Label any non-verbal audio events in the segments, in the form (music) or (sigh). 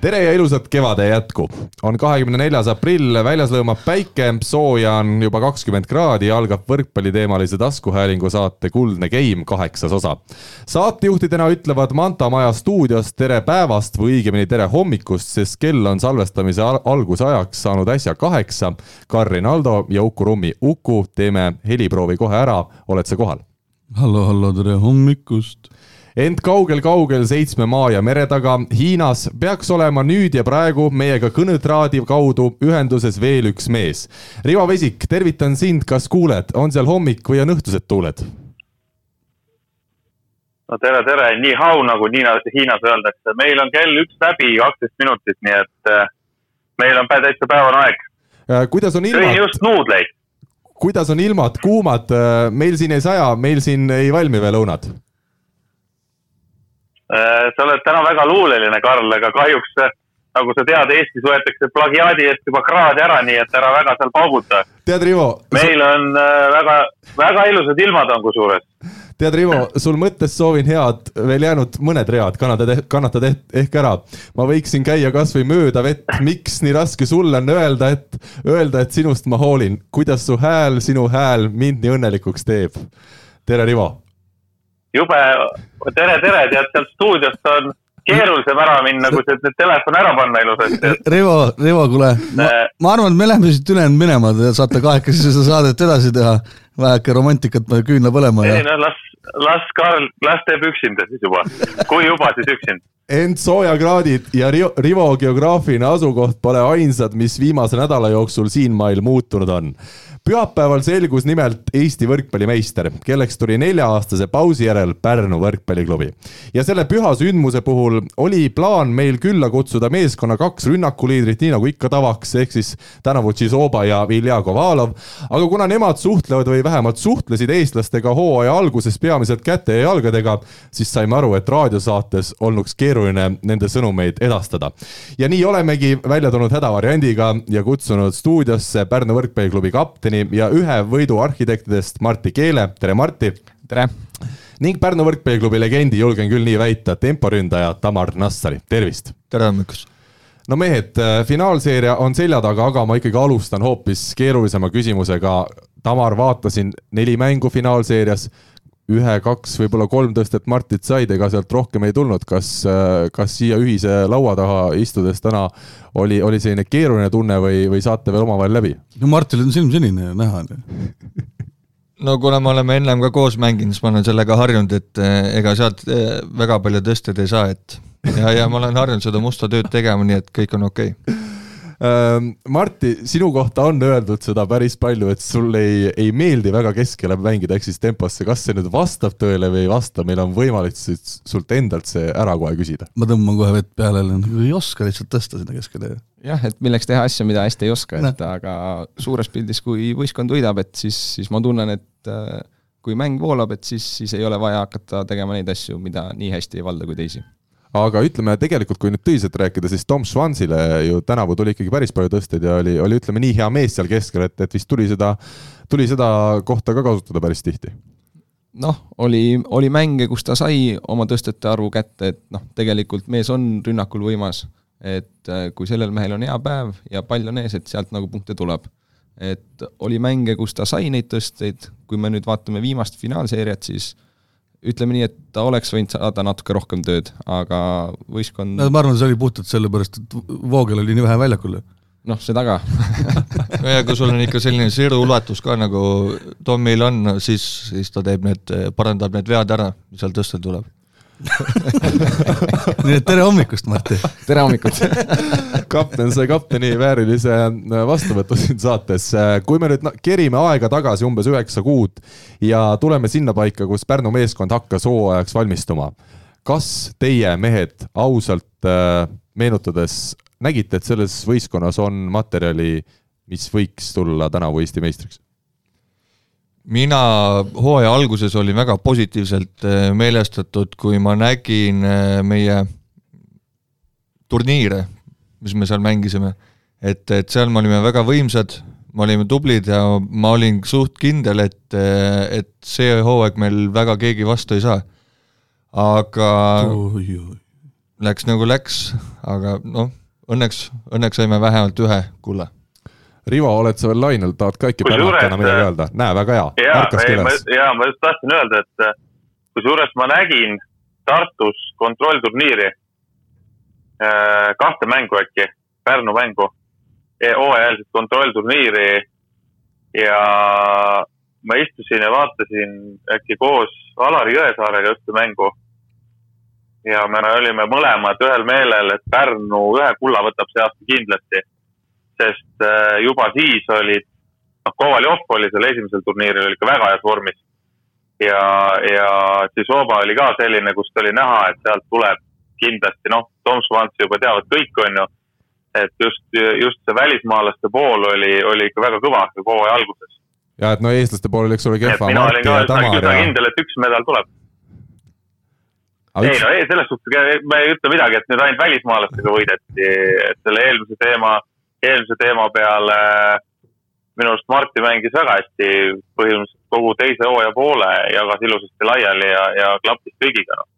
tere ja ilusat kevade jätku. on kahekümne neljas aprill, väljas lõõmab päike, sooja on juba kakskümmend kraadi ja algab võrkpalliteemalise taskuhäälingu saate Kuldne Game kaheksas osa. saatejuhtidena ütlevad Manta Maja stuudios tere päevast või õigemini tere hommikust, sest kell on salvestamise alguse ajaks saanud äsja kaheksa. Karin Aldo ja Uku Rummi. Uku, teeme heliproovi kohe ära, oled sa kohal? hallo, hallo, tere hommikust ent kaugel-kaugel seitsme maa ja mere taga Hiinas peaks olema nüüd ja praegu meiega kõnetraadi kaudu ühenduses veel üks mees. Rivo Vesik, tervitan sind, kas kuuled, on seal hommik või on õhtused tuuled? no tere, tere, nii hau nagu Hiinas, Hiinas öeldakse, meil on kell üks läbi kaksteist minutit, nii et äh, meil on täitsa päevane aeg. Äh, kuidas on ilmad? just nuudleid. kuidas on ilmad, kuumad, äh, meil siin ei saja, meil siin ei valmi veel õunad sa oled täna väga luuleline, Karl, aga kahjuks äh, nagu sa tead, Eestis võetakse plagiaadi eest juba kraad ära, nii et ära väga seal pauguta. tead, Rivo. meil on äh, väga, väga ilusad ilmad on kusjuures. tead, Rivo, sul mõttes soovin head, veel jäänud mõned read kannatad, kannatad ehk ära. ma võiksin käia kasvõi mööda vett, miks nii raske sulle on öelda, et, öelda, et sinust ma hoolin. kuidas su hääl, sinu hääl mind nii õnnelikuks teeb? tere, Rivo jube, tere, tere, tead sealt stuudiost on keerulisem ära minna, kui see telefon ära panna ilusasti. Rivo, Rivo, kuule, äh. ma arvan, et me läheme siit ülejäänud minema, te saate kahekesi seda saadet edasi teha. väheke romantikat küünla põlema ja. ei no las, las Karl, las teeb üksinda siis juba, kui juba, siis üksinda ent soojakraadid ja Rivo geograafiline asukoht pole ainsad, mis viimase nädala jooksul siinmail muutunud on pühapäeval selgus nimelt Eesti võrkpallimeister, kelleks tuli nelja-aastase pausi järel Pärnu võrkpalliklubi. ja selle püha sündmuse puhul oli plaan meil külla kutsuda meeskonna kaks rünnakuliidrit, nii nagu ikka tavaks, ehk siis tänavu Tšizoba ja Vilja Kovalov. aga kuna nemad suhtlevad või vähemalt suhtlesid eestlastega hooaja alguses peamiselt käte ja jalgadega, siis saime aru, et raadiosaates olnuks keeruline nende sõnumeid edastada. ja nii olemegi välja tulnud hädavariandiga ja kutsunud stuudiosse Pärnu võrkpalliklubi kapteni kapteni ja ühe võidu arhitektidest Martti Keele, tere Martti! tere! ning Pärnu võrkpalliklubi legendi, julgen küll nii väita, temporündaja Tamar Nassari, tervist! tere hommikust! no mehed, äh, finaalseeria on selja taga, aga ma ikkagi alustan hoopis keerulisema küsimusega. Tamar, vaatasin neli mängu finaalseerias, ühe-kaks, võib-olla kolm tõstet Martit said, ega sealt rohkem ei tulnud. kas, kas siia ühise laua taha istudes täna oli, oli selline keeruline tunne või, või saate veel omavahel läbi? no Martil on silm sinine näha no kuna me oleme ennem ka koos mänginud, siis ma olen sellega harjunud, et eh, ega sealt eh, väga palju tõsteid ei saa, et ja, ja ma olen harjunud seda musta tööd tegema, nii et kõik on okei okay Martti, sinu kohta on öeldud seda päris palju, et sul ei, ei meeldi väga keskele mängida, ehk siis temposse, kas see nüüd vastab tõele või ei vasta, meil on võimalik sult endalt see ära kohe küsida. ma tõmban kohe vett peale, ei oska lihtsalt tõsta sinna keskele. jah, et milleks teha asju, mida hästi ei oska, et aga suures pildis, kui võistkond võidab, et siis, siis ma tunnen, et äh, kui mäng voolab, et siis, siis ei ole vaja hakata tegema neid asju, mida nii hästi ei valda kui teisi aga ütleme tegelikult, kui nüüd tõsiselt rääkida, siis Tom Schwanzile ju tänavu tuli ikkagi päris palju tõsteid ja oli, oli ütleme nii hea mees seal keskel, et, et vist tuli seda, tuli seda kohta ka kasutada päris tihti. noh, oli, oli mänge, kus ta sai oma tõstete arvu kätte, et noh, tegelikult mees on rünnakul võimas, et äh, kui sellel mehel on hea päev ja pall on ees, et sealt nagu punkte tuleb. et oli mänge, kus ta sai neid tõsteid, kui me nüüd vaatame viimast finaalseeriat, siis ütleme nii, et ta oleks võinud saada natuke rohkem tööd, aga võistkond no ma arvan, see oli puhtalt sellepärast, et Voogel oli nii vähe väljakul. noh, seda ka (laughs) ja kui sul on ikka selline siru ulatus ka nagu Tomil on, siis, siis ta teeb need, parandab need vead ära, mis seal tõsta tuleb nii et tere hommikust, Martti! tere hommikut kapten sai kapteni väärilise äh, vastuvõtu siin saates. Äh, kui me nüüd kerime aega tagasi umbes üheksa kuud ja tuleme sinnapaika, kus Pärnu meeskond hakkas hooajaks valmistuma. kas teie mehed ausalt äh, meenutades nägite, et selles võistkonnas on materjali, mis võiks tulla tänavu Eesti meistriks? Mina hooaja alguses olin väga positiivselt äh, meelestatud, kui ma nägin äh, meie turniire mis me seal mängisime. et, et seal me olime väga võimsad, me olime tublid ja ma olin suht kindel, et, et see hooaeg meil väga keegi vastu ei saa. aga läks nagu läks, aga noh, õnneks, õnneks saime vähemalt ühe kulla Rivo, oled sa veel lainel, tahad ka äkki Pärnakana midagi öelda? näe, väga hea. jaa, jaa, ma just tahtsin öelda, et äh, kusjuures ma nägin Tartus kontrollturniiri, äh, kahte mängu äkki, Pärnu mängu, e, hooajalist kontrollturniiri ja ma istusin ja vaatasin äkki koos Alari Jõesaarega ühte mängu. ja me olime mõlemad ühel meelel, et Pärnu ühe kulla võtab see aasta kindlasti sest äh, juba siis olid, noh, Kovaljov oli seal esimesel turniiril oli ikka väga heas vormis. ja, ja Tšisoba oli ka selline, kust oli näha, et sealt tuleb kindlasti, noh, Tom Schwantzi juba teavad kõik, on ju. et just, just see välismaalaste pool oli, oli ikka väga kõva hooaja alguses. ja et no eestlaste pool oli, eks ole, kehva. mina olin ka üsna kindel, et üks medal tuleb ei no ei, selles suhtes ma ei ütle midagi, et nüüd ainult välismaalastega võideti, et selle eelmise teema eelmise teema peale minu arust Marti mängis väga hästi, põhimõtteliselt kogu teise hooaja poole jagas ilusasti laiali ja, ja klappis kõigiga, noh.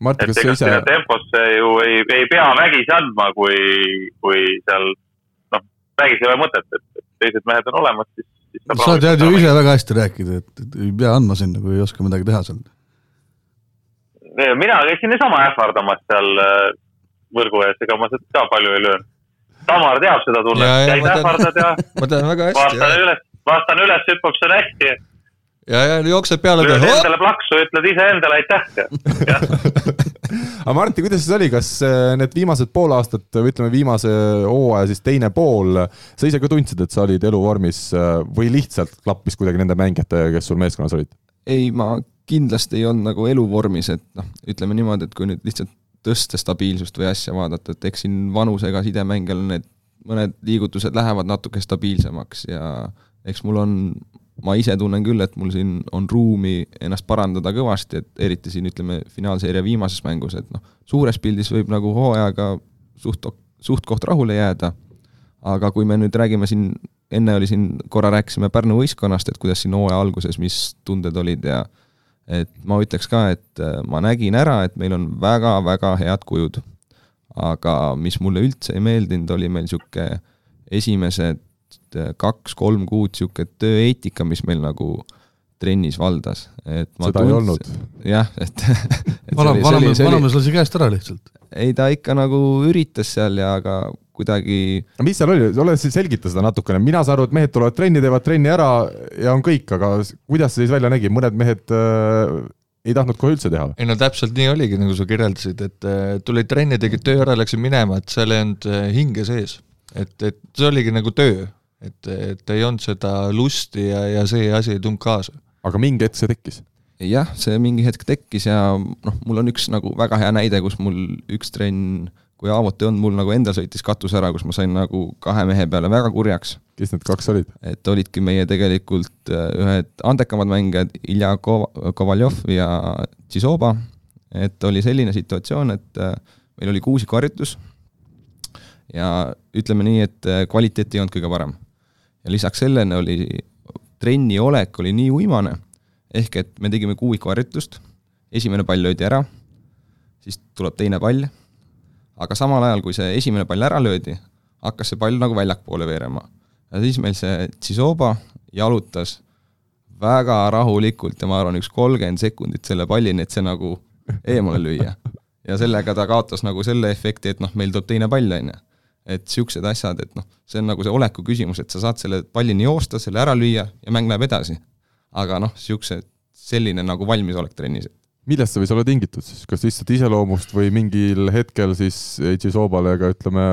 Kas sa ise? temposse ju ei, ei pea vägisi andma, kui, kui seal noh, vägisi ei ole mõtet, et teised mehed on olemas, siis, siis sa tead ju ise väga hästi rääkida, et, et ei pea andma sinna, kui ei oska midagi teha seal. mina käisin niisama ähvardamas seal äh, võrgu ees, ega ma ka palju ei löönud Tamar teab seda tunnet, käid ähvardad ja ma tean väga hästi. vastan üles, vastan üles, hüppab see hästi. ja, ja jookseb peale. lööd endale plaksu, ütled iseendale aitäh (laughs) aga Martti, kuidas siis oli, kas äh, need viimased pool aastat või ütleme, viimase hooaja siis teine pool, sa ise ka tundsid, et sa olid eluvormis äh, või lihtsalt klappis kuidagi nende mängijatega, kes sul meeskonnas olid? ei, ma kindlasti ei olnud nagu eluvormis, et noh, ütleme niimoodi, et kui nüüd lihtsalt tõsta stabiilsust või asja vaadata, et eks siin vanusega sidemängijal need mõned liigutused lähevad natuke stabiilsemaks ja eks mul on, ma ise tunnen küll, et mul siin on ruumi ennast parandada kõvasti, et eriti siin ütleme, finaalseeria viimases mängus, et noh, suures pildis võib nagu hooajaga suht, suht-koht rahule jääda, aga kui me nüüd räägime siin, enne oli siin, korra rääkisime Pärnu võistkonnast, et kuidas siin hooaja alguses, mis tunded olid ja et ma ütleks ka, et äh, ma nägin ära, et meil on väga-väga head kujud. aga mis mulle üldse ei meeldinud, oli meil niisugune esimesed äh, kaks-kolm kuud niisugune tööeetika, mis meil nagu trennis valdas, et ma seda tundsin, ei olnud? jah, et, (laughs) et vana, vanamees, vanamees lasi käest ära lihtsalt. ei, ta ikka nagu üritas seal ja aga kuidagi. mis seal oli, ole siis selgita seda natukene, mina saan aru, et mehed tulevad trenni, teevad trenni ära ja on kõik, aga kuidas see siis välja nägi, mõned mehed äh, ei tahtnud kohe üldse teha? ei no täpselt nii oligi, nagu sa kirjeldasid, et äh, tulid trenni, tegid töö ära, läksid minema, et seal ei olnud äh, hinge sees. et, et see oligi nagu töö, et, et ei olnud seda lusti ja, ja see asi ei tulnud kaasa. aga mingi hetk see tekkis? jah, see mingi hetk tekkis ja noh, mul on üks nagu väga hea näide, kus mul üks trenn kui Aavot ei olnud, mul nagu endal sõitis katus ära, kus ma sain nagu kahe mehe peale väga kurjaks. kes need kaks olid? et olidki meie tegelikult äh, ühed andekamad mängijad, Ilja Kovaljov ja Tšisoba, et oli selline situatsioon, et äh, meil oli kuusikharjutus ja ütleme nii, et äh, kvaliteet ei olnud kõige parem. ja lisaks sellele oli trenni olek oli nii uimane, ehk et me tegime kuuikuharjutust, esimene pall löödi ära, siis tuleb teine pall aga samal ajal, kui see esimene pall ära löödi, hakkas see pall nagu väljakpoole veerema. ja siis meil see Tsisoba jalutas väga rahulikult ja ma arvan, üks kolmkümmend sekundit selle pallini, et see nagu eemale lüüa. ja sellega ta kaotas nagu selle efekti, et noh, meil tuleb teine pall, on ju. et niisugused asjad, et noh, see on nagu see oleku küsimus, et sa saad selle pallini joosta, selle ära lüüa ja mäng läheb edasi. aga noh, niisugused, selline nagu valmisolek trennis millest see võis olla tingitud siis, kas lihtsalt iseloomust või mingil hetkel siis Eiji Soobale ega ütleme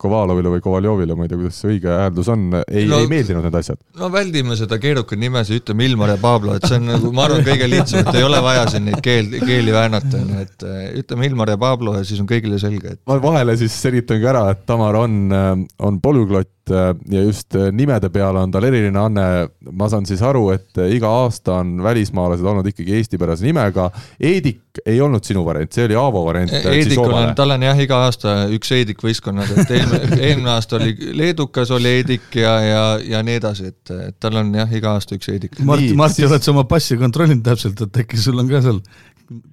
Kovalovile või Kovaljovile, ma ei tea, kuidas see õige hääldus on, ei no,, ei meeldinud need asjad? no väldime seda keerukat nimesid, ütleme Ilmar ja Pablo, et see on nagu, ma arvan, kõige lihtsam, et ei ole vaja siin neid keel, keeli väänata, on ju, et äh, ütleme Ilmar ja Pablo ja siis on kõigile selge, et ma vahele siis selitan ka ära, et Tamar on, äh, on polüglott äh, ja just äh, nimede peale on tal eriline anne. ma saan siis aru, et iga aasta on välismaalased olnud ikkagi eestipärase nimega. Eedik ei olnud sinu variant, see oli Aavo variant. Eedikul on, tal on jah, iga aasta üks Eedik võistkonnad, et eelmine, (laughs) eelmine aasta oli leedukas oli Eedik ja, ja, ja nii edasi, et, et tal on jah, iga aasta üks Eedik. Martti, Martti siis..., oled sa oma passi kontrollinud täpselt, et äkki sul on ka seal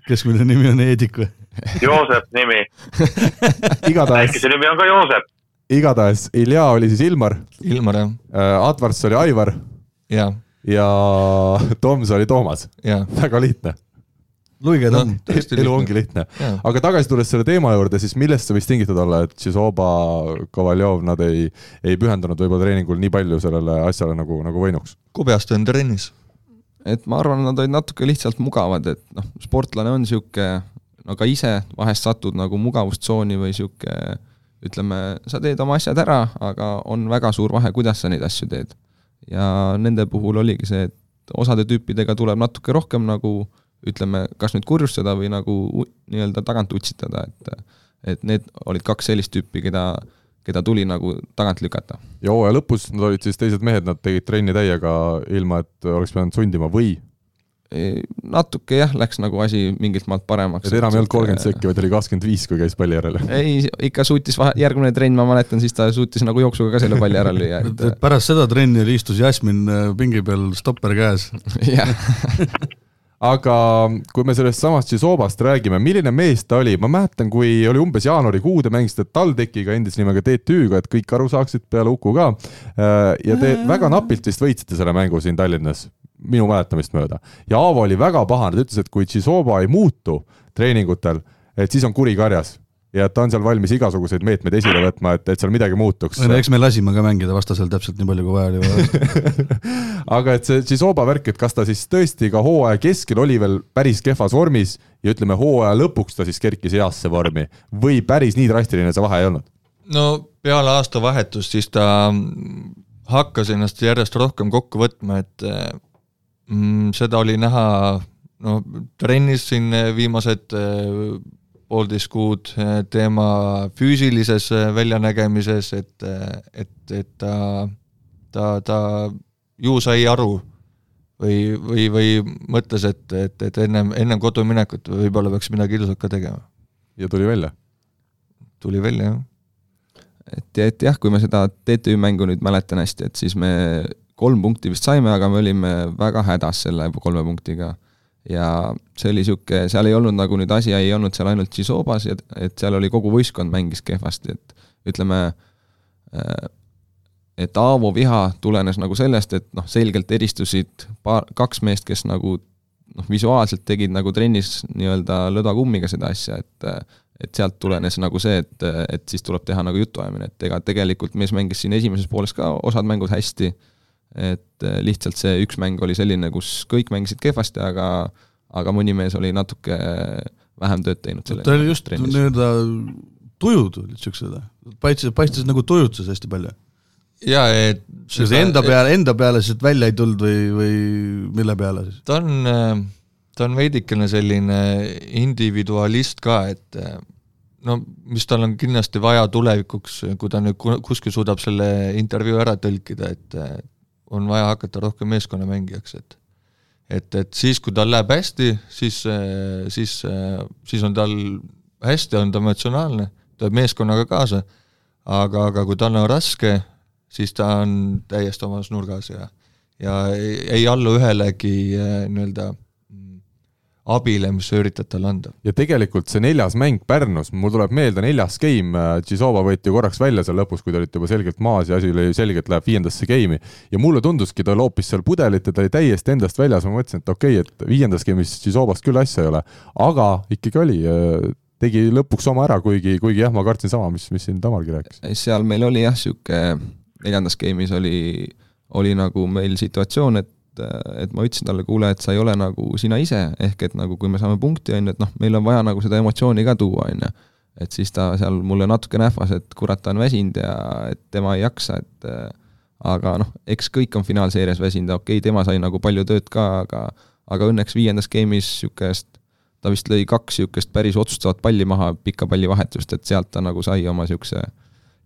keskmine nimi on Eedik või? Joosep nimi äkki see nimi on ka Joosep? Igatahes Ilja oli siis Ilmar. Ilmar jah äh,. Advars oli Aivar. ja, ja Toms oli Toomas. väga lihtne luige ta on no,. elu ongi lihtne. aga tagasi tulles selle teema juurde, siis millest see võis tingitud olla, et Šizoba, Kovaljov, nad ei, ei pühendanud võib-olla treeningul nii palju sellele asjale nagu, nagu võinuks? kubjast on trennis et ma arvan, nad olid natuke lihtsalt mugavad, et noh, sportlane on niisugune, no ka ise vahest satud nagu mugavustsooni või niisugune ütleme, sa teed oma asjad ära, aga on väga suur vahe, kuidas sa neid asju teed. ja nende puhul oligi see, et osade tüüpidega tuleb natuke rohkem nagu ütleme, kas nüüd kurjustada või nagu nii-öelda tagant utsitada, et et need olid kaks sellist tüüpi, keda keda tuli nagu tagant lükata. ja hooaja lõpus nad olid siis teised mehed, nad tegid trenni täiega, ilma et oleks pidanud sundima või? Natuke jah, läks nagu asi mingilt maalt paremaks. et enam ei olnud kolmkümmend sekki, vaid oli kakskümmend viis, kui käis palli järel? ei, ikka suutis vahe, järgmine trenn, ma mäletan, siis ta suutis nagu jooksuga ka selle palli ära lüüa et pärast seda trenni istus Jasmin äh, pingi peal stopper käes (laughs) jah (laughs) aga kui me sellest samast Šisobast räägime, milline mees ta oli, ma mäletan, kui oli umbes jaanuarikuu, te mängisite TalTechiga, endise nimega TTÜ-ga, et kõik aru saaksid, peale Uku ka. Äh, ja te väga napilt vist võitsite selle mängu siin Tallinnas, minu mäletamist mööda. ja Aavo oli väga pahane, ta ütles, et kui Šisoba ei muutu treeningutel, et siis on kuri karjas ja et ta on seal valmis igasuguseid meetmeid esile võtma, et, et seal midagi muutuks. no eks me lasime ka mängida vastasel täpselt nii palju, kui vaja oli (laughs) aga et see Žižoba värk, et kas ta siis tõesti ka hooaja keskel oli veel päris kehvas vormis ja ütleme, hooaja lõpuks ta siis kerkis heasse vormi või päris nii drastiline see vahe ei olnud? no peale aastavahetust siis ta hakkas ennast järjest rohkem kokku võtma, et seda oli näha no trennis siin viimased poolteist kuud eh, tema füüsilises eh, väljanägemises, et, eh, et, et ta, ta, ta ju sai aru või, või, või mõtles, et, et, et ennem, ennem koduminekut võib-olla peaks midagi ilusat ka tegema. ja tuli välja? tuli välja, jah. et, et jah, kui me seda TTÜ mängu nüüd mäletan hästi, et siis me kolm punkti vist saime, aga me olime väga hädas selle kolme punktiga. Ja see oli niisugune, seal ei olnud nagu nüüd asi ei olnud seal ainult Šisobas, et, seal oli kogu võistkond mängis kehvasti, et ütleme, äh, et Aavo viha tulenes nagu sellest, et noh, selgelt eristusid paar, kaks meest, kes nagu noh, visuaalselt tegid nagu trennis nii-öelda lõdvakummiga seda asja, et et sealt tulenes nagu see, et, et siis tuleb teha nagu jutuajamine, et ega tegelikult mees mängis siin esimeses pooles ka osad mängud hästi et äh, lihtsalt see üks mäng oli selline, kus kõik mängisid kehvasti, aga aga mõni mees oli natuke vähem tööd teinud selle ta oli just nii-öelda tujud olid niisugused, paistis, paistis nagu tujutses hästi palju. jaa, et seda enda peale, enda peale sealt välja ei tulnud või, või mille peale siis? ta on, ta on veidikene selline individualist ka, et no mis tal on kindlasti vaja tulevikuks, kui ta nüüd kuskil suudab selle intervjuu ära tõlkida, et on vaja hakata rohkem meeskonnamängijaks, et et, et siis, kui tal läheb hästi, siis, siis, siis on tal hästi, on ta emotsionaalne, tuleb meeskonnaga kaasa, aga, aga kui tal on raske, siis ta on täiesti omas nurgas ja ja ei, ei allu ühelegi nii-öelda abile, mis sa üritad talle anda. ja tegelikult see neljas mäng Pärnus, mul tuleb meelde neljas game, Tšisova võeti ju korraks välja seal lõpus, kui te olite juba selgelt maas ja asi oli selgelt läheb viiendasse game'i. ja mulle tunduski, ta loopis seal pudelit ja ta oli täiesti endast väljas, ma mõtlesin, et okei okay,, et viiendas game'is Tšisovast küll asja ei ole, aga ikkagi oli tegi lõpuks oma ära, kuigi, kuigi jah, ma kartsin sama, mis, mis siin Tamargi rääkis. seal meil oli jah, niisugune neljandas game'is oli, oli nagu meil situatsioon, et et ma ütlesin talle, kuule, et sa ei ole nagu sina ise, ehk et nagu kui me saame punkti, on ju, et noh, meil on vaja nagu seda emotsiooni ka tuua, on ju. et siis ta seal mulle natuke nähvas, et kurat, ta on väsinud ja et tema ei jaksa, et aga noh, eks kõik on finaalseerias väsinud, okei okay,, tema sai nagu palju tööd ka, aga aga õnneks viiendas game'is niisugust, ta vist lõi kaks niisugust päris otsustavat palli maha, pika palli vahetust, et sealt ta nagu sai oma niisuguse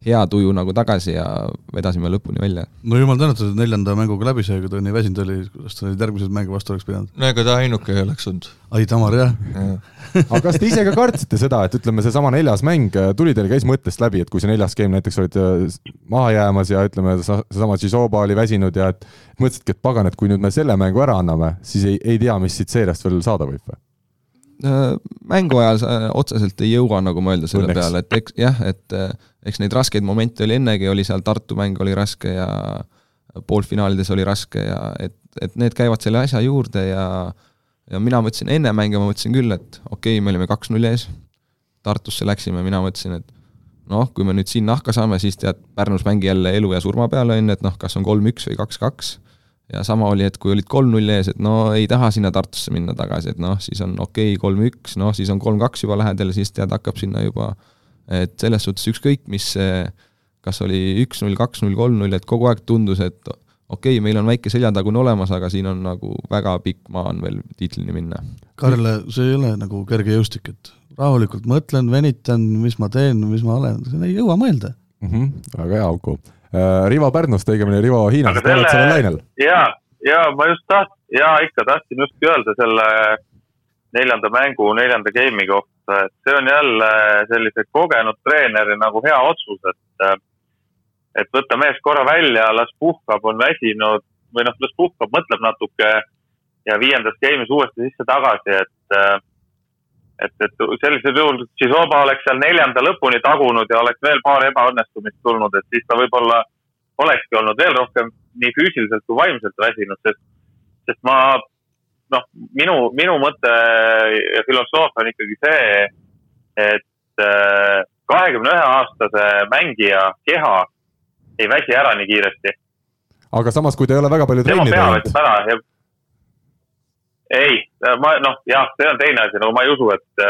hea tuju nagu tagasi ja vedasime lõpuni välja. no jumal tänatud, et neljanda mänguga läbi sai, kui ta nii väsinud oli, kuidas ta neid järgmiseid mänge vastu oleks pidanud? no ega ta ainuke ei oleks olnud. ai, Tamar, jah ja. aga kas te ise ka kartsite seda, et ütleme, seesama neljas mäng tuli teil, käis mõttest läbi, et kui see neljas game näiteks olid äh, maha jäämas ja ütleme, seesama Tšisoba oli väsinud ja et mõtlesidki, et pagan, et kui nüüd me selle mängu ära anname, siis ei, ei tea, mis siit seeriast veel saada võib või? Äh, mängu ajal sa otseselt ei jõua nagu mõelda selle Õnneks. peale, et eks jah, et äh, eks neid raskeid momente oli ennegi, oli seal Tartu mäng oli raske ja poolfinaalides oli raske ja et, et need käivad selle asja juurde ja ja mina mõtlesin enne mänge, ma mõtlesin küll, et okei okay,, me olime kaks-null ees, Tartusse läksime, mina mõtlesin, et noh, kui me nüüd siin nahka saame, siis tead, Pärnus mängi jälle elu ja surma peale, on ju, et noh, kas on kolm-üks või kaks-kaks ja sama oli, et kui olid kolm-null ees, et no ei taha sinna Tartusse minna tagasi, et noh, siis on okei okay,, kolm-üks, noh, siis on kolm-kaks juba lähedal, siis tead, hakkab sinna juba, et selles suhtes ükskõik, mis see kas oli üks-null, kaks-null, kolm-null, et kogu aeg tundus, et okei okay,, meil on väike seljatagune olemas, aga siin on nagu väga pikk maa on veel tiitlini minna. Karl, see ei ole nagu kerge jõustik, et rahulikult mõtlen, venitan, mis ma teen, mis ma olen, ei jõua mõelda mm. -hmm, väga hea, Uku Äh, Rivo Pärnust, õigemini Rivo Hiinast, olete sellel lainel? ja, ja ma just taht-, ja ikka tahtsin just öelda selle neljanda mängu, neljanda game'i kohta, et see on jälle sellise kogenud treeneri nagu hea otsus, et et võtta mees korra välja, las puhkab, on väsinud või noh, las puhkab, mõtleb natuke ja viiendas game'is uuesti sisse tagasi, et et, et sellisel juhul Chisoba oleks seal neljanda lõpuni tagunud ja oleks veel paar ebaõnnestumist tulnud, et siis ta võib-olla olekski olnud veel rohkem nii füüsiliselt kui vaimselt väsinud, sest, sest ma noh, minu, minu mõte ja filosoofia on ikkagi see, et äh, kahekümne ühe aastase mängija keha ei väsi ära nii kiiresti. aga samas, kui ta ei ole väga palju trenni teinud ei, ma noh, jah, see on teine asi, no ma ei usu, et,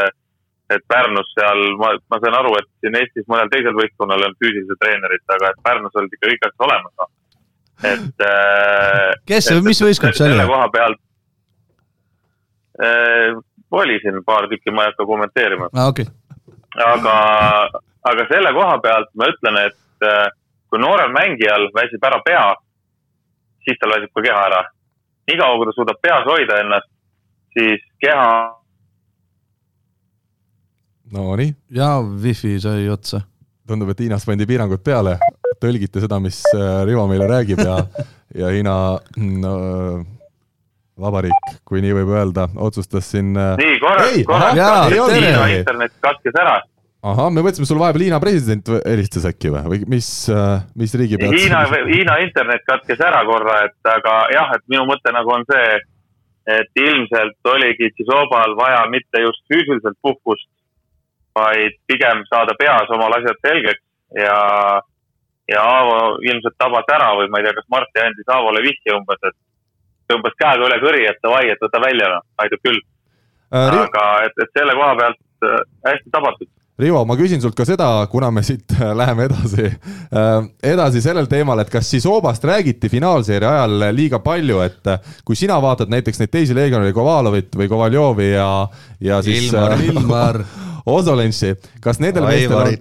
et Pärnus seal, ma, ma saan aru, et siin Eestis mõnel teisel võistkonnal on füüsilised treenerid, aga et Pärnus olid ikka kõik asjad olemas, noh. et. Äh, (laughs) kes, mis võistkond see oli? selle koha pealt äh, oli siin paar tükki, ma ei hakka kommenteerima ah,. Okay. aga, aga selle koha pealt ma ütlen, et äh, kui noorel mängijal väsib ära pea, siis tal väsib ka keha ära niikaua, kui ta suudab peas hoida ennast, siis keha. Nonii. ja wifi sai otsa. tundub, et Hiinas pandi piirangud peale, tõlgite seda, mis äh, Rivo meile räägib ja, ja Hiina no, vabariik, kui nii võib öelda, otsustas siin. Äh, nii, korraks, Hiina internet katkes ära ahah, me mõtlesime, sul vahepeal Hiina president helistas äkki või, või mis, äh, mis riigi pealt? Hiina, Hiina internet katkes ära korra, et aga jah, et minu mõte nagu on see, et ilmselt oligi Tšisobal vaja mitte just füüsiliselt puhkust, vaid pigem saada peas omal asjad selgeks ja, ja Aavo ilmselt tabas ära või ma ei tea, kas Marti andis Aavole vihje umbes, et tõmbas käega üle kõri, et davai, et võta välja, noh, aitab küll äh,. aga et, et selle koha pealt äh, hästi tabatud Rivo, ma küsin sult ka seda, kuna me siit äh, läheme edasi, äh, edasi sellel teemal, et kas siis Oobast räägiti finaalseeria ajal liiga palju, et äh, kui sina vaatad näiteks neid teisi legionäre, Kovalovit või Kovaljovi ja, ja siis Ilmar, Ilmar. (laughs) Osolentsi, kas nendel meestel on,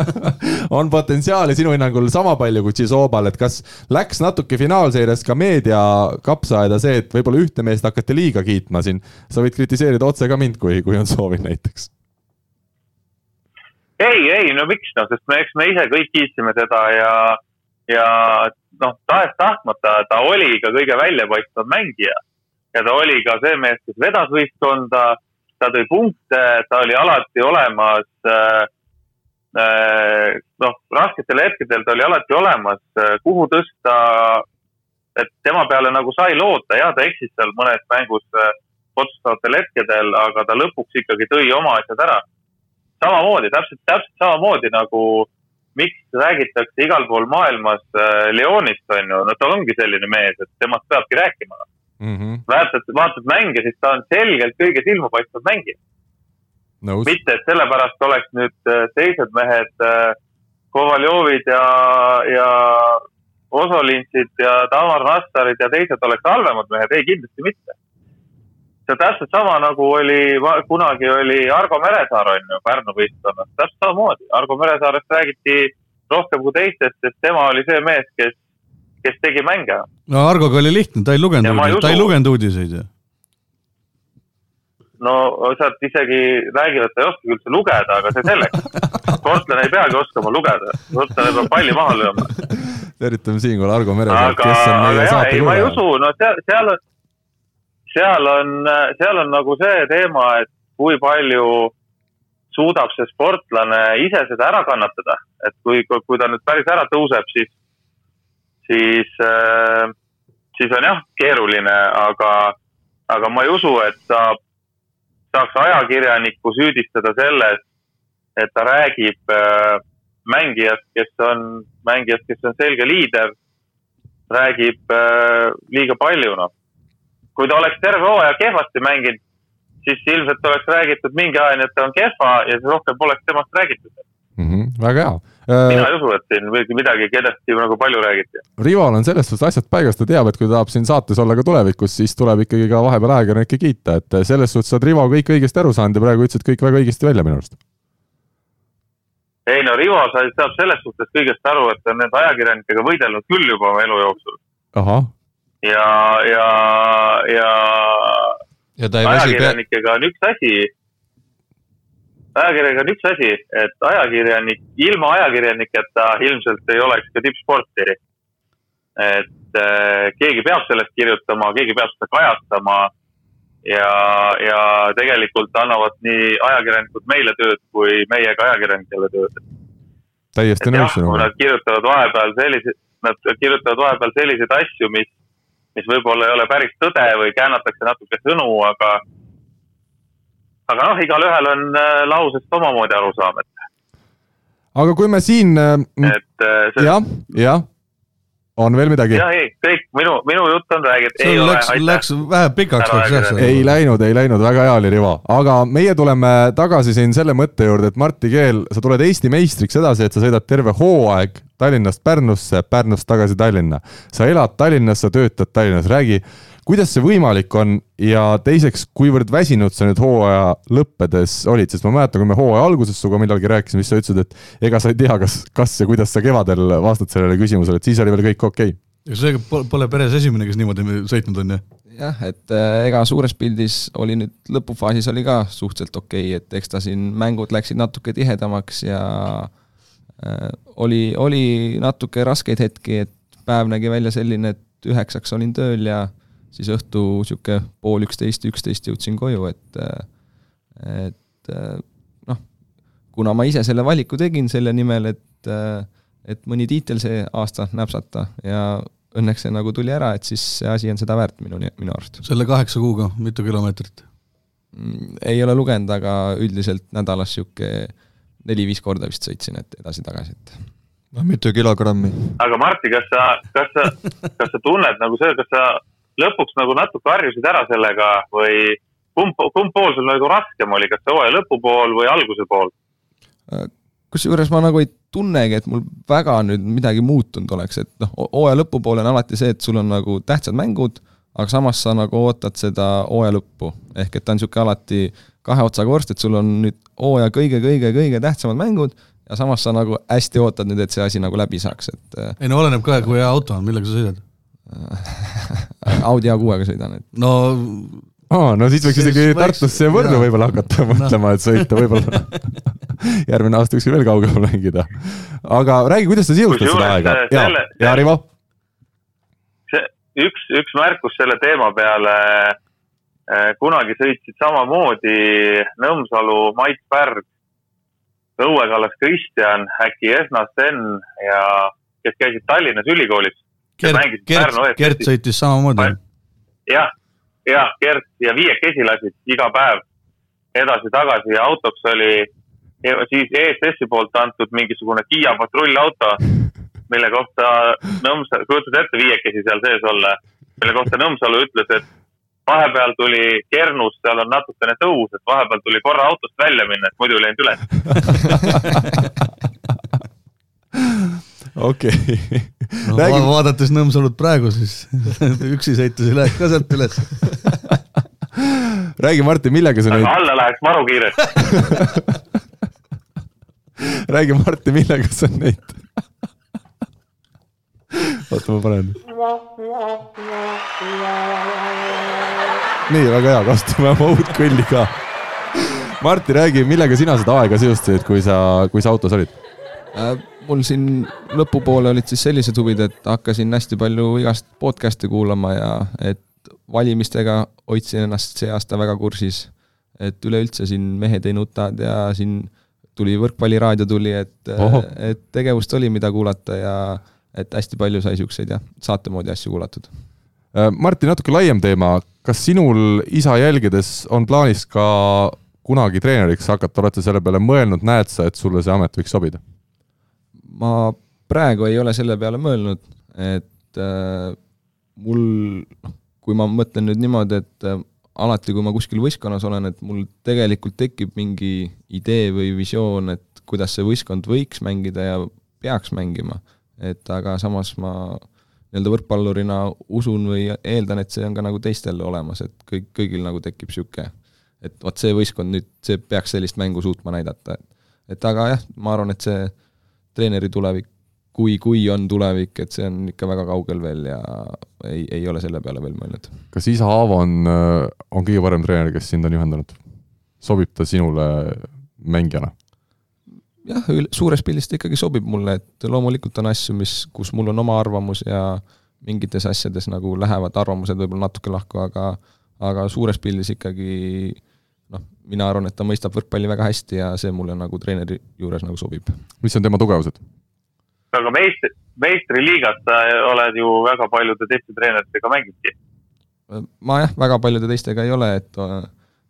(laughs) on potentsiaali sinu hinnangul sama palju kui Tšisobal, et kas läks natuke finaalseerias ka meedia kapsaaeda see, et võib-olla ühte meest hakati liiga kiitma siin, sa võid kritiseerida otse ka mind, kui, kui on soovi näiteks ei, ei, no miks noh, sest me, eks me ise kõik kiitsime teda ja, ja noh, tahes-tahtmata ta oli ka kõige väljapaistvam mängija. ja ta oli ka see mees, kes vedas võistkonda, ta tõi punkte, ta oli alati olemas äh, äh, noh, rasketel hetkedel ta oli alati olemas, äh, kuhu tõsta. et tema peale nagu sai loota ja ta eksis seal mõnes mängus otsustavatel hetkedel, aga ta lõpuks ikkagi tõi oma asjad ära samamoodi, täpselt, täpselt samamoodi nagu miks räägitakse igal pool maailmas äh, Leonist, on ju, no ta ongi selline mees, et temast peabki rääkima mm. -hmm. vaatad, vaatad mänge, siis ta on selgelt kõige silmapaistvam mängija no,. mitte, et sellepärast oleks nüüd äh, teised mehed äh,, Kovaljovid ja, ja Osolintsid ja Tamar Nassarid ja teised oleks halvemad mehed, ei kindlasti mitte see on täpselt sama, nagu oli, kunagi oli Argo Meresaar, on ju, Pärnu võistkonnas, täpselt samamoodi. Argo Meresaarest räägiti rohkem kui teistest, sest tema oli see mees, kes, kes tegi mänge. no Argoga oli lihtne, ta ei lugenud ta ei lugenud uudiseid ju. no sealt isegi räägivad, ta ei oskagi üldse lugeda, aga see selleks. (laughs) sportlane ei peagi oskama lugeda, sportlane peab palli maha lööma. tervitame siinkohal Argo Meresaart, kes on meie saate ei, ma ei usu, no seal, seal on, seal on, seal on nagu see teema, et kui palju suudab see sportlane ise seda ära kannatada, et kui, kui ta nüüd päris ära tõuseb, siis, siis, siis on jah, keeruline, aga, aga ma ei usu, et saab, saaks ajakirjanikku süüdistada selles, et ta räägib äh, mängijast, kes on, mängijast, kes on selge liider, räägib äh, liiga palju, noh. Kui ta oleks terve hooaja kehvasti mänginud, siis ilmselt oleks räägitud mingi ajani, et ta on kehva ja siis rohkem poleks temast räägitud. Mhm, väga hea. mina ei usu, et siin midagi- kedagi nagu palju räägiti. Rival on selles suhtes asjad paigas, ta teab, et kui ta tahab siin saates olla ka tulevikus, siis tuleb ikkagi ka vahepeal ajakirjanikke kiita, et selles suhtes oled Rivo kõik õigesti aru saanud ja praegu ütlesid kõik väga õigesti välja minu arust. ei no Rivo saab selles suhtes kõigest aru, et ta on nende ajakirjanikega võidelnud küll juba oma elu jooksul ahah, ja, ja, ja ja ta ei väsi ajakirjanikega on üks asi, ajakirjanikega on üks asi, et ajakirjanik, ilma ajakirjaniketa ilmselt ei oleks ka tippsporti. et äh, keegi peab sellest kirjutama, keegi peab seda kajastama ja, ja tegelikult annavad nii ajakirjanikud meile tööd kui meie ka ajakirjanikele tööd. täiesti nõus sinuga. nad kirjutavad vahepeal selliseid, nad kirjutavad vahepeal selliseid asju, mis, mis võib-olla ei ole päris tõde või käänatakse natuke sõnu, aga aga noh, igalühel on äh, lausest omamoodi arusaam, et, aga kui me siin, et äh, see jah, jah, on veel midagi? jah, ei, kõik minu, minu jutt on räägitud, ole, läks, läks vähe pikaks läks jah see. ei läinud, ei läinud, väga hea oli, Rivo, aga meie tuleme tagasi siin selle mõtte juurde, et Martti Keel, sa tuled Eesti meistriks edasi, et sa sõidad terve hooaeg Tallinnast Pärnusse, Pärnust tagasi Tallinna. sa elad Tallinnas, sa töötad Tallinnas, räägi, kuidas see võimalik on ja teiseks, kuivõrd väsinud sa nüüd hooaja lõppedes olid, sest ma mäletan, kui me hooaja alguses sinuga millalgi rääkisime, siis sa ütlesid, et ega sa ei tea, kas, kas ja kuidas sa kevadel vastad sellele küsimusele, et siis oli veel kõik okei okay.. see pole- pole peres esimene, kes niimoodi sõitnud on ju. jah, et äh, ega suures pildis oli nüüd lõpufaasis oli ka suhteliselt okei okay,, et eks ta siin mängud läksid natuke tihedamaks ja oli, oli natuke raskeid hetki, et päev nägi välja selline, et üheksaks olin tööl ja siis õhtu sihuke pool üksteist, üksteist jõudsin koju, et et äh, noh, kuna ma ise selle valiku tegin selle nimel, et äh, et mõni tiitel see aasta näpsata ja õnneks see nagu tuli ära, et siis see asi on seda väärt minu, minu arust. selle kaheksa kuuga, mitu kilomeetrit? ei ole lugenud, aga üldiselt nädalas niisugune neli-viis korda vist sõitsin, et edasi-tagasi, et noh mitu kilogrammi. aga Martti, kas sa, kas sa, kas sa tunned nagu see, kas sa lõpuks nagu natuke harjusid ära sellega või kumb, kumb pool sul nagu raskem oli, kas see hooaja lõpupool või alguse pool? kusjuures ma nagu ei tunnegi, et mul väga nüüd midagi muutunud oleks, et noh, hooaja lõpupoole on alati see, et sul on nagu tähtsad mängud, aga samas sa nagu ootad seda hooaja lõppu. ehk et ta on niisugune alati kahe otsaga vorst, et sul on nüüd hooaja kõige-kõige-kõige tähtsamad mängud ja samas sa nagu hästi ootad nüüd, et see asi nagu läbi saaks, et äh, ei no oleneb ka, kui hea auto on, millega sa sõidad. (laughs) Audi A6-ga sõidan, et no aa, no siis võiks isegi Tartusse ja Võrru jaa. võib-olla hakata mõtlema, et sõita võib-olla (laughs) järgmine aasta võiks veel kaugemal mängida. aga räägi, kuidas sa sisustad seda aega äh, ja selle-, ja Rivo, see üks, üks märkus selle teema peale. Kunagi sõitsid samamoodi Nõmsalu Mait Pärg, Õue Kallas Kristjan, äkki Esna Sten ja kes käisid Tallinnas ülikoolis. Pärnu, eest Gert sõitis samamoodi. jah, jah, Gert ja viiekesi lasid iga päev edasi-tagasi ja autoks oli siis ESS-i poolt antud mingisugune Kiia patrullauto, mille kohta Nõmsa, kujutad ette viiekesi seal sees olla, mille kohta Nõmsalu ütles, et vahepeal tuli Kernus, seal on natukene tõus, et vahepeal tuli korra autost välja minna, et muidu ei läinud üles. (laughs) okei. no, räägi va, vaadates Nõmsalut praegu, siis (laughs) üksi sõites ei läheks ka sealt üles. (laughs) räägi, Martin, millega sa neid, alla läheks maru kiiresti. räägi, Martin, millega sa neid oota, ma panen. nii, väga hea, kasutame oma uut kõlli ka. Martti, räägi, millega sina seda aega seostasid, kui sa, kui sa autos olid? Äh, mul siin lõpupoole olid siis sellised huvid, et hakkasin hästi palju igast podcast'e kuulama ja et valimistega hoidsin ennast see aasta väga kursis. et üleüldse siin Mehed ei nutad ja siin tuli võrkpalliraadio tuli, et et tegevust oli, mida kuulata ja et hästi palju sai siukseid jah, saate moodi asju kuulatud. Äh, Martti, natuke laiem teema, kas sinul isa jälgedes on plaanis ka kunagi treeneriks hakata, oled sa selle peale mõelnud, näed sa, et sulle see amet võiks sobida? ma praegu ei ole selle peale mõelnud, et äh, mul, noh, kui ma mõtlen nüüd niimoodi, et äh, alati, kui ma kuskil võistkonnas olen, et mul tegelikult tekib mingi idee või visioon, et kuidas see võistkond võiks mängida ja peaks mängima. Et aga samas ma nii-öelda võrkpallurina usun või eeldan, et see on ka nagu teistel olemas, et kõik, kõigil nagu tekib niisugune, et vot see võistkond nüüd, see peaks sellist mängu suutma näidata, et et aga jah, ma arvan, et see treeneri tulevik, kui, kui on tulevik, et see on ikka väga kaugel veel ja ei, ei ole selle peale veel mõelnud. kas isa Aavo on, on kõige parem treener, kes sind on juhendanud? sobib ta sinule mängijana? jah, suures pildis ta ikkagi sobib mulle, et loomulikult on asju, mis, kus mul on oma arvamus ja mingites asjades nagu lähevad arvamused võib-olla natuke lahku, aga aga suures pildis ikkagi noh, mina arvan, et ta mõistab võrkpalli väga hästi ja see mulle nagu treeneri juures nagu sobib. mis on tema tugevused? aga meistri, meistriliigas sa oled ju väga paljude teiste treeneritega mänginudki. ma jah, väga paljude teistega ei ole, et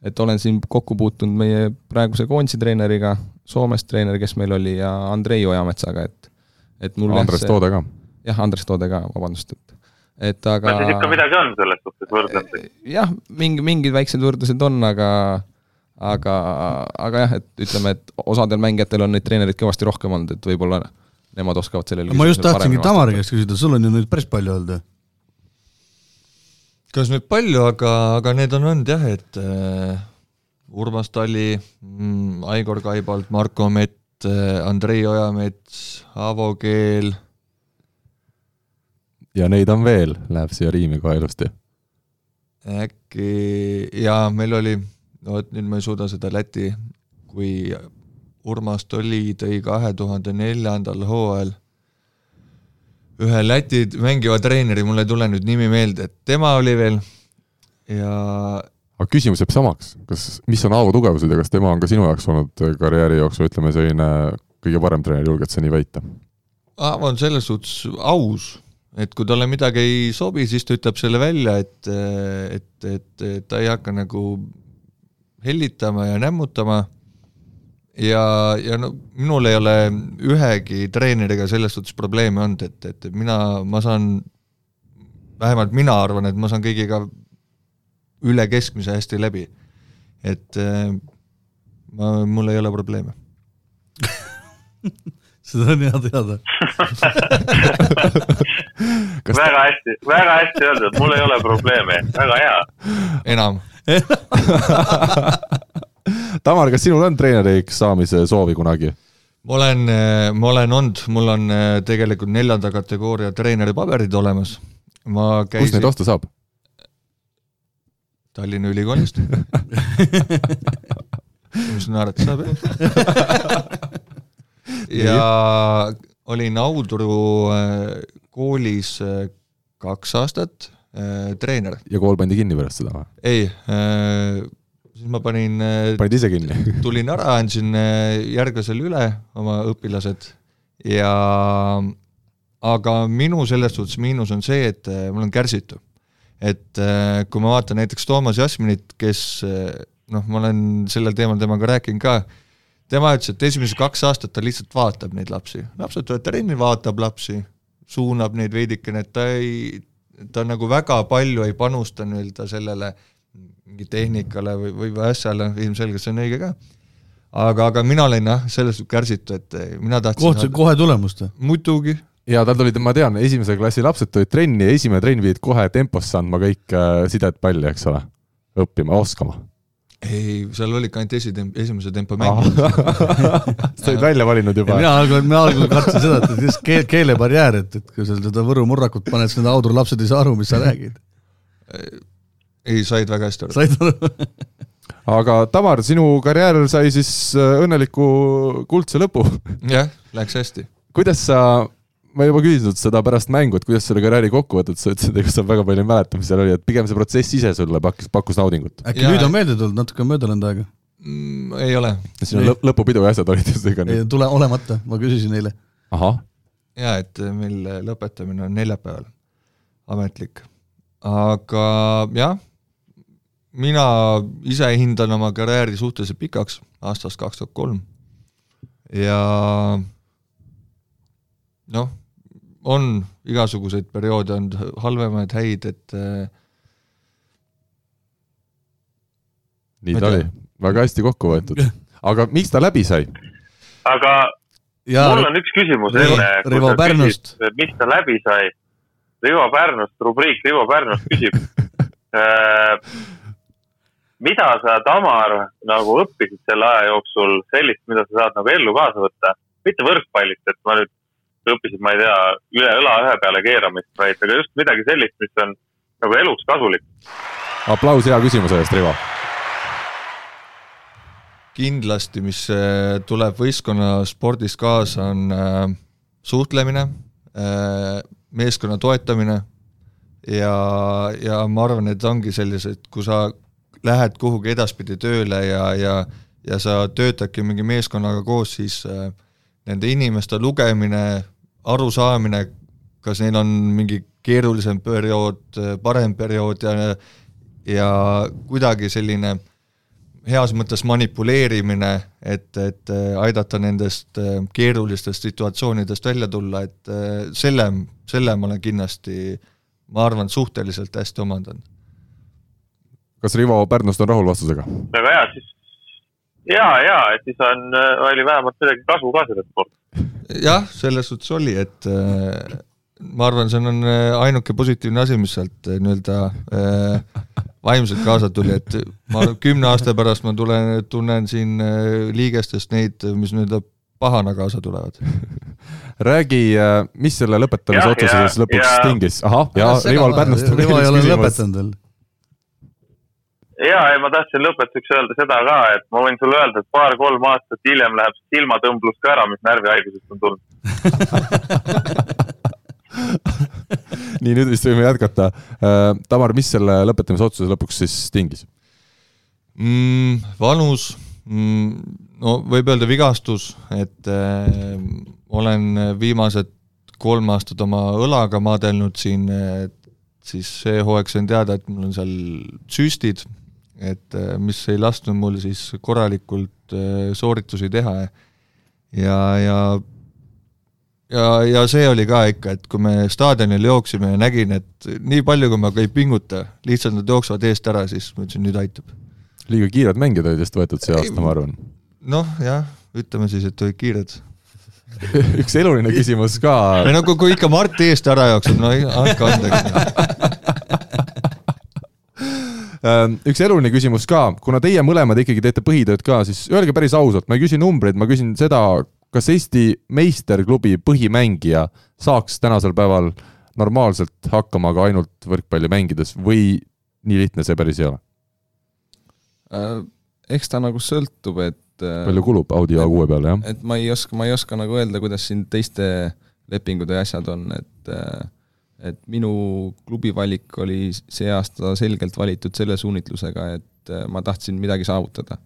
et olen siin kokku puutunud meie praeguse koondise treeneriga, Soomest treener, kes meil oli ja Andrei Ojametsaga, et et mul Andres see- Toode ka. jah, Andres Toode ka, vabandust, et et aga no siis ikka midagi on selles suhtes võrdlemisi. jah, mingi, mingid väiksed võrdlused on, aga aga, aga jah, et ütleme, et osadel mängijatel on neid treenereid kõvasti rohkem olnud, et võib-olla nemad oskavad sellele ma just tahtsingi Tamari käest küsida, sul on ju neid päris palju olnud ju? Kas nüüd palju, aga, aga need on olnud jah, et äh, Urmas Tali mm,, Aigor Kaibalt, Marko Mett äh,, Andrei Ojamets, Aavo Keel, ja neid on veel, läheb siia riimi kohe ilusti. äkki jaa, meil oli, no vot nüüd ma ei suuda seda Läti, kui Urmas Toli tõi kahe tuhande neljandal hooajal ühe Läti mängiva treeneri, mul ei tule nüüd nimi meelde, et tema oli veel ja aga küsimus jääb samaks, kas, mis on Aavo tugevused ja kas tema on ka sinu jaoks olnud karjääri jooksul, ütleme selline kõige parem treener, julged sa nii väita? Aavo on selles suhtes aus, et kui talle midagi ei sobi, siis ta ütleb selle välja, et, et, et, et ta ei hakka nagu hellitama ja nämmutama ja, ja no minul ei ole ühegi treeneriga selles suhtes probleeme olnud, et, et mina, ma saan, vähemalt mina arvan, et ma saan kõigiga üle keskmise hästi läbi. et eh, ma, mul ei ole probleeme. (laughs) seda on hea teada. (laughs) Väga hästi, väga hästi öeldud, mul ei ole probleemi, väga hea. enam (laughs) Tamar, kas sinul on treeneriks saamise soovi kunagi? ma olen, ma olen olnud, mul on äh, tegelikult neljanda kategooria treeneri paberid olemas. ma kust neid käisin osta saab? Tallinna Ülikoolist. (laughs) mis sa naerad, saab jah? (laughs) ja olin Audru äh, koolis äh, kaks aastat treener. ja kool pandi kinni pärast seda või? ei, siis ma panin äh, panid ise kinni? (laughs) tulin ära, andsin äh, järglasele üle oma õpilased ja aga minu selles suhtes miinus on see, et äh, mul on kärsitu. et äh, kui ma vaatan näiteks Toomas Jasminit, kes äh, noh, ma olen sellel teemal temaga rääkinud ka, tema ütles, et esimesed kaks aastat ta lihtsalt vaatab neid lapsi, lapsed tulevad trenni, vaatab lapsi, suunab neid veidikene, et ta ei, ta nagu väga palju ei panusta nii-öelda sellele mingi tehnikale või, või asjale, ilmselgelt see on õige ka. aga, aga mina olin jah, selles kärsitu, et mina tahtsin kohtasid kohe tulemust või? muidugi, ja tal tulid, ma tean, esimese klassi lapsed tulid trenni ja esimene trenn pidid kohe temposse andma kõik äh, sidet palli, eks ole, õppima, oskama. ei, seal oli ikka ainult esitem-, esimese tempo mäng. (laughs) sa olid välja valinud juba? mina algul, mina algul kartsin seda, et just keel, keelebarjäär, et, et kui sa seda Võru murrakut paned, siis need Audru lapsed ei saa aru, mis sa räägid. Ei, said väga hästi aru. said aru (laughs) aga Tamar, sinu karjäär sai siis äh, õnneliku kuldse lõpu. (laughs) jah, läks hästi. kuidas sa ma juba küsisin seda pärast mängu, et kuidas selle karjääri kokku võtad, sa ütlesid, et ega sa väga palju ei mäleta, mis seal oli, et pigem see protsess ise sulle pakkus, pakkus naudingut. äkki ja, nüüd on meelde tulnud, natuke on mööda läinud aega mm,? ei ole. siin on lõp lõpupidu ja asjad olid seega nüüd? ei tule olemata, ma küsisin eile. ahah. jaa, et meil lõpetamine on neljapäeval, ametlik. aga jah, mina ise hindan oma karjääri suhteliselt pikaks, aastast kaks tuhat kolm. ja noh, on igasuguseid perioode olnud, halvemaid, häid, et äh, nii ta oli, väga hästi kokku võetud. aga miks ta läbi sai? aga ja, mul on üks küsimus enne, kui sa Pärnust. küsid, miks ta läbi sai. Rivo Pärnust, rubriik Rivo Pärnust küsib (laughs) mida sa, Tamar, nagu õppisid selle aja jooksul sellist, mida sa saad nagu ellu kaasa võtta? mitte võrkpallist, et ma nüüd õppisid, ma ei tea, üle õla ühe peale keeramist, vaid aga just midagi sellist, mis on nagu eluks kasulik. aplaus hea küsimuse eest, Rivo. kindlasti, mis äh, tuleb võistkonnaspordis kaasa, on äh, suhtlemine, äh, meeskonna toetamine ja, ja ma arvan, et ongi sellised, kui sa lähed kuhugi edaspidi tööle ja, ja, ja sa töötadki mingi meeskonnaga koos, siis nende inimeste lugemine, arusaamine, kas neil on mingi keerulisem periood, parem periood ja ja kuidagi selline heas mõttes manipuleerimine, et, et aidata nendest keerulistest situatsioonidest välja tulla, et selle, selle ma olen kindlasti, ma arvan, suhteliselt hästi omandanud. Kas Rivo Pärnust on rahul vastusega? väga hea, siis ja, ja, et siis on, oli vähemalt midagi kasu ka sellest spordist jah, selles suhtes oli, et äh, ma arvan, see on äh, ainuke positiivne asi, mis sealt äh, nii-öelda äh, vaimselt kaasa tuli, et ma kümne aasta pärast ma tulen, tunnen siin äh, liigestest neid, mis nii-öelda pahana kaasa tulevad. räägi, mis selle lõpetamise otsuse siis lõpuks ja, tingis? ahah, ja Rival Pärnust. Rivo ei ole lõpetanud veel ja, ja ma tahtsin lõpetuseks öelda seda ka, et ma võin sulle öelda, et paar-kolm aastat hiljem läheb silmatõmblus ka ära, mis närvihaigusest on tulnud (laughs) nii, nüüd vist võime jätkata. Äh, Tamar, mis selle lõpetamise otsuse lõpuks siis tingis mm,? vanus mm,, no võib öelda vigastus, et äh, olen viimased kolm aastat oma õlaga maadelnud siin, siis see hooaeg sain teada, et mul on seal süstid et äh, mis ei lasknud mul siis korralikult äh, sooritusi teha ja, ja ja, ja see oli ka ikka, et kui me staadionil jooksime ja nägin, et nii palju, kui ma ka ei pinguta, lihtsalt nad jooksevad eest ära, siis ma ütlesin, nüüd aitab. liiga kiired mängijad olid vist võetud see aasta, ma arvan. noh, jah, ütleme siis, et olid kiired (laughs) üks eluline küsimus ka. ei no kui, kui ikka Mart eest ära jookseb, no andke andeks Ehm, (laughs) üks eluline küsimus ka, kuna teie mõlemad ikkagi teete põhitööd ka, siis öelge päris ausalt, ma ei küsi numbreid, ma küsin seda, kas Eesti meisterklubi põhimängija saaks tänasel päeval normaalselt hakkama ka ainult võrkpalli mängides või nii lihtne see päris ei ole? Äh, eks ta nagu sõltub, et äh, palju kulub Audi A6 peale, jah? et ma ei oska, ma ei oska nagu öelda, kuidas siin teiste lepingud ja asjad on, et äh, et minu klubi valik oli see aasta selgelt valitud selle suunitlusega, et äh, ma tahtsin midagi saavutada.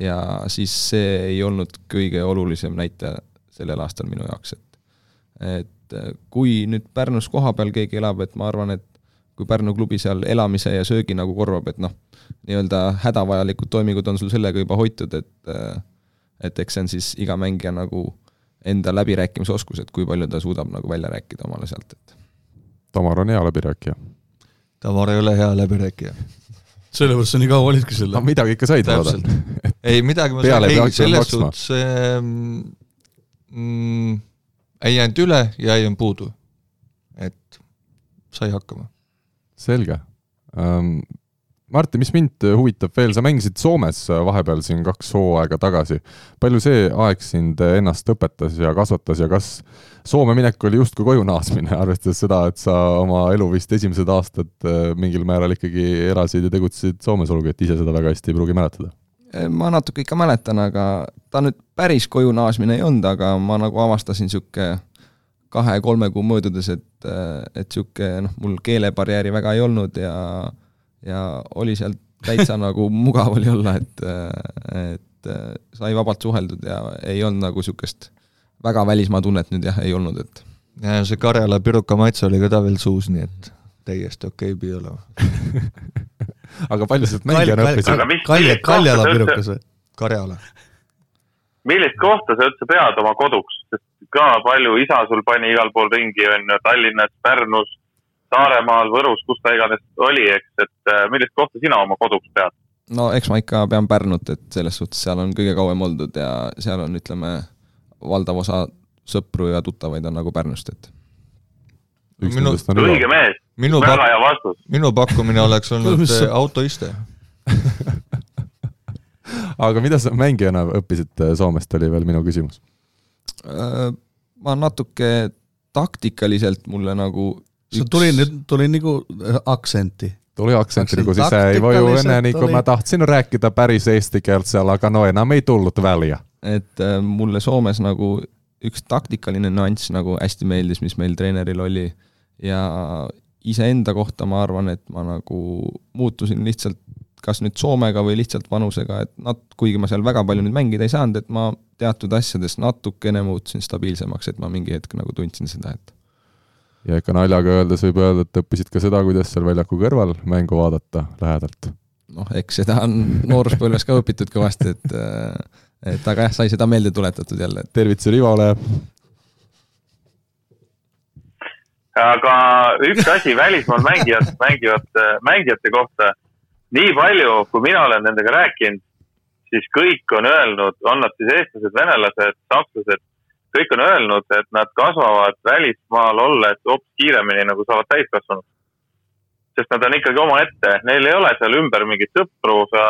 ja siis see ei olnud kõige olulisem näitaja sellel aastal minu jaoks, et et äh, kui nüüd Pärnus kohapeal keegi elab, et ma arvan, et kui Pärnu klubi seal elamise ja söögi nagu korvab, et noh, nii-öelda hädavajalikud toimingud on sul sellega juba hoitud, et äh, et eks see on siis iga mängija nagu enda läbirääkimisoskus, et kui palju ta suudab nagu välja rääkida omale sealt, et Tamar on hea läbirääkija. Tamar ei ole hea läbirääkija. sellepärast sa nii kaua olidki selle no,. midagi ikka said vaadata. (laughs) ei, midagi ma sain, ei, selles suhtes ehm, mm, ei jäänud üle ja ei jäänud puudu. et sai hakkama. selge um,. Martin, mis mind huvitab veel, sa mängisid Soomes vahepeal siin kaks hooaega tagasi. palju see aeg sind ennast õpetas ja kasvatas ja kas Soome minek oli justkui koju naasmine, (laughs) arvestades seda, et sa oma elu vist esimesed aastad äh, mingil määral ikkagi elasid ja tegutsesid Soomes, olgugi et ise seda väga hästi ei pruugi mäletada? ma natuke ikka mäletan, aga ta nüüd päris koju naasmine ei olnud, aga ma nagu avastasin niisugune kahe-kolme kuu möödudes, et, et niisugune noh, mul keelebarjääri väga ei olnud ja ja oli seal täitsa nagu mugav oli olla, et, et sai vabalt suheldud ja ei olnud nagu niisugust väga välismaa tunnet nüüd jah, ei olnud, et ja see Karjala piruka maitse oli ka ta veel suus, nii et täiesti okei okay, pidi olema (laughs) aga palju sealt mängijana õppisid? Kalja, Kaljala pirukas või? Karjala. millist kohta sa üldse pead oma koduks, sest ka palju isa sul pani igal pool ringi, on ju, Tallinnas, Pärnus, Saaremaal, Võrus, kus ta iganes oli, eks, et äh, millist kohta sina oma koduks pead? no eks ma ikka pean Pärnut, et selles suhtes seal on kõige kauem oldud ja seal on, ütleme, valdav osa sõpru ja tuttavaid on nagu Pärnust, et minu, õige mees, väga hea vastus. minu pakkumine oleks olnud autoiste (laughs) aga mida sa mängijana õppisid äh, Soomest, oli veel minu küsimus. Äh, ma natuke taktikaliselt mulle nagu see tuli nüüd, tuli nagu äh, aktsenti. tuli aktsenti nagu sisään, voi enne niin kuin mä tahtsin rääkida päris eesti keelt seal, aga no enam ei tullut välja. et äh, mulle Soomes nagu üks taktikaline nüanss nagu hästi meeldis, mis meil treeneril oli ja iseenda kohta ma arvan, et ma nagu muutusin lihtsalt kas nüüd Soomega või lihtsalt vanusega, et nat-, kuigi ma seal väga palju nüüd mängida ei saanud, et ma teatud asjades natukene muutusin stabiilsemaks, et ma mingi hetk nagu tundsin seda, et ja ikka naljaga öeldes võib öelda, et õppisid ka seda, kuidas seal väljaku kõrval mängu vaadata lähedalt. noh, eks seda on nooruspõlves ka õpitud kõvasti, et et aga jah, sai seda meelde tuletatud jälle. tervitusi Rivole. aga üks asi välismaal mängijad, mängivate, mängijate kohta, nii palju, kui mina olen nendega rääkinud, siis kõik on öelnud, on nad siis eestlased, venelased, sakslased, kõik on öelnud, et nad kasvavad välismaal olles hoopis kiiremini, nagu saavad täiskasvanud. sest nad on ikkagi omaette, neil ei ole seal ümber mingeid sõpru, sa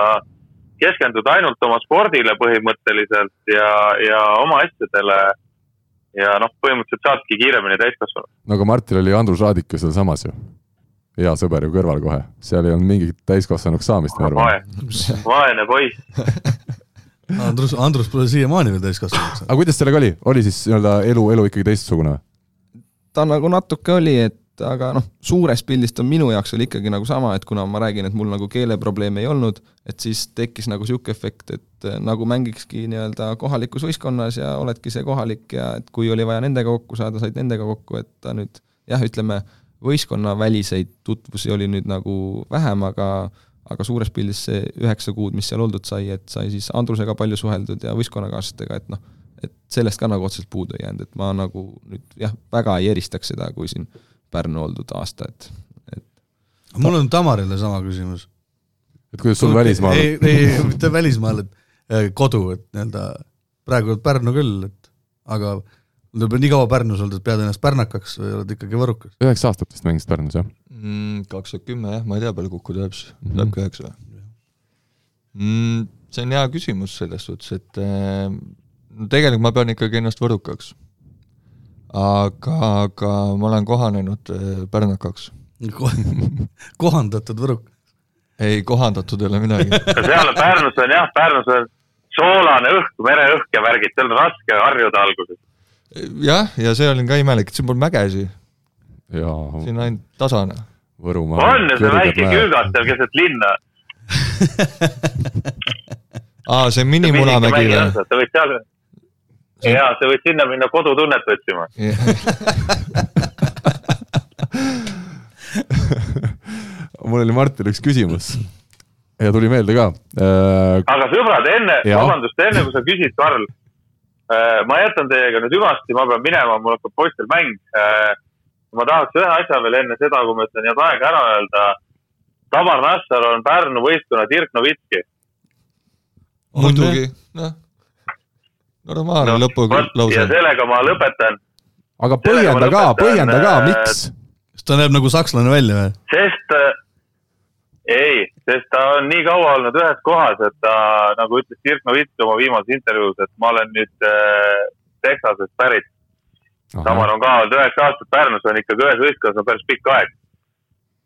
keskendud ainult oma spordile põhimõtteliselt ja, ja oma asjadele. ja noh, põhimõtteliselt saadki kiiremini täiskasvanud. no aga Martil oli Andrus Raadik ju sealsamas ju hea sõber ju kõrval kohe, seal ei olnud mingit täiskasvanuks saamist, ma arvan. vaene poiss (laughs) Andrus, Andrus pole siiamaani veel täiskasvanuks. aga kuidas sellega oli, oli siis nii-öelda elu, elu ikkagi teistsugune ta nagu natuke oli, et aga noh, suures pildis ta minu jaoks oli ikkagi nagu sama, et kuna ma räägin, et mul nagu keeleprobleeme ei olnud, et siis tekkis nagu niisugune efekt, et eh, nagu mängikski nii-öelda kohalikus võistkonnas ja oledki see kohalik ja et kui oli vaja nendega kokku saada, said nendega kokku, et ta nüüd jah, ütleme, võistkonnaväliseid tutvusi oli nüüd nagu vähem, aga aga suures pildis see üheksa kuud, mis seal oldud sai, et sai siis Andrusega palju suheldud ja võistkonnakaaslastega, et noh, et sellest ka nagu otseselt puudu ei jäänud, et ma nagu nüüd jah, väga ei eristaks seda, kui siin Pärnu oldud aasta, et, et mul on Tamarile sama küsimus. et kuidas sul välismaal ei, ei, mitte välismaal, et eh, kodu, et nii-öelda praegu oled Pärnu küll, et aga olete nii kaua Pärnus olnud, et pead ennast pärnakaks või oled ikkagi võrukas? üheksa aastat vist mängisid Pärnus, jah? Kaks tuhat kümme jah, ma ei tea, palju Kuku tuleb siis, tuleb ka üheksa või mm,? see on hea küsimus selles suhtes, et äh, no tegelikult ma pean ikkagi ennast võrukaks. aga, aga ma olen kohanenud äh, pärnakaks kohandatud võruk? ei, kohandatud ei ole midagi (laughs) seal Pärnus on jah, Pärnus on soolane õhk, mereõhk ja värgid, seal on raske harjuda alguses jah, ja see oli ka imelik, et siin pole mägesi. siin on ainult tasane. Võrumaa. on ju see väike küügat seal keset linna (laughs) aa, see Minimunamägi või? sa võid seal, jaa, sa võid sinna minna kodutunnet otsima (laughs) mul oli Martin üks küsimus ja tuli meelde ka äh.... aga sõbrad, enne, vabandust, enne kui sa küsid, Karl Äh, ma jätan teiega nüüd hüvasti, ma pean minema, mul hakkab poistel mäng. Äh, ma tahaks ühe asja veel enne seda, kui ma ütlen head aega ära öelda. Tamar Nassar on Pärnu võistkonna Dirk Novitski. muidugi, noh, normaalne no, lõpulause. ja sellega ma lõpetan. aga põhjenda ka, põhjenda ka, miks? sest ta näeb nagu sakslane välja või? sest äh,, ei, sest ta on nii kaua olnud ühes kohas, et ta nagu ütles Dirk Nowitzki oma viimases intervjuus, et ma olen nüüd äh, Texasest pärit. Tamar on ka olnud üheksa aastat Pärnus, on ikkagi ühes võistkonnas on päris pikk aeg.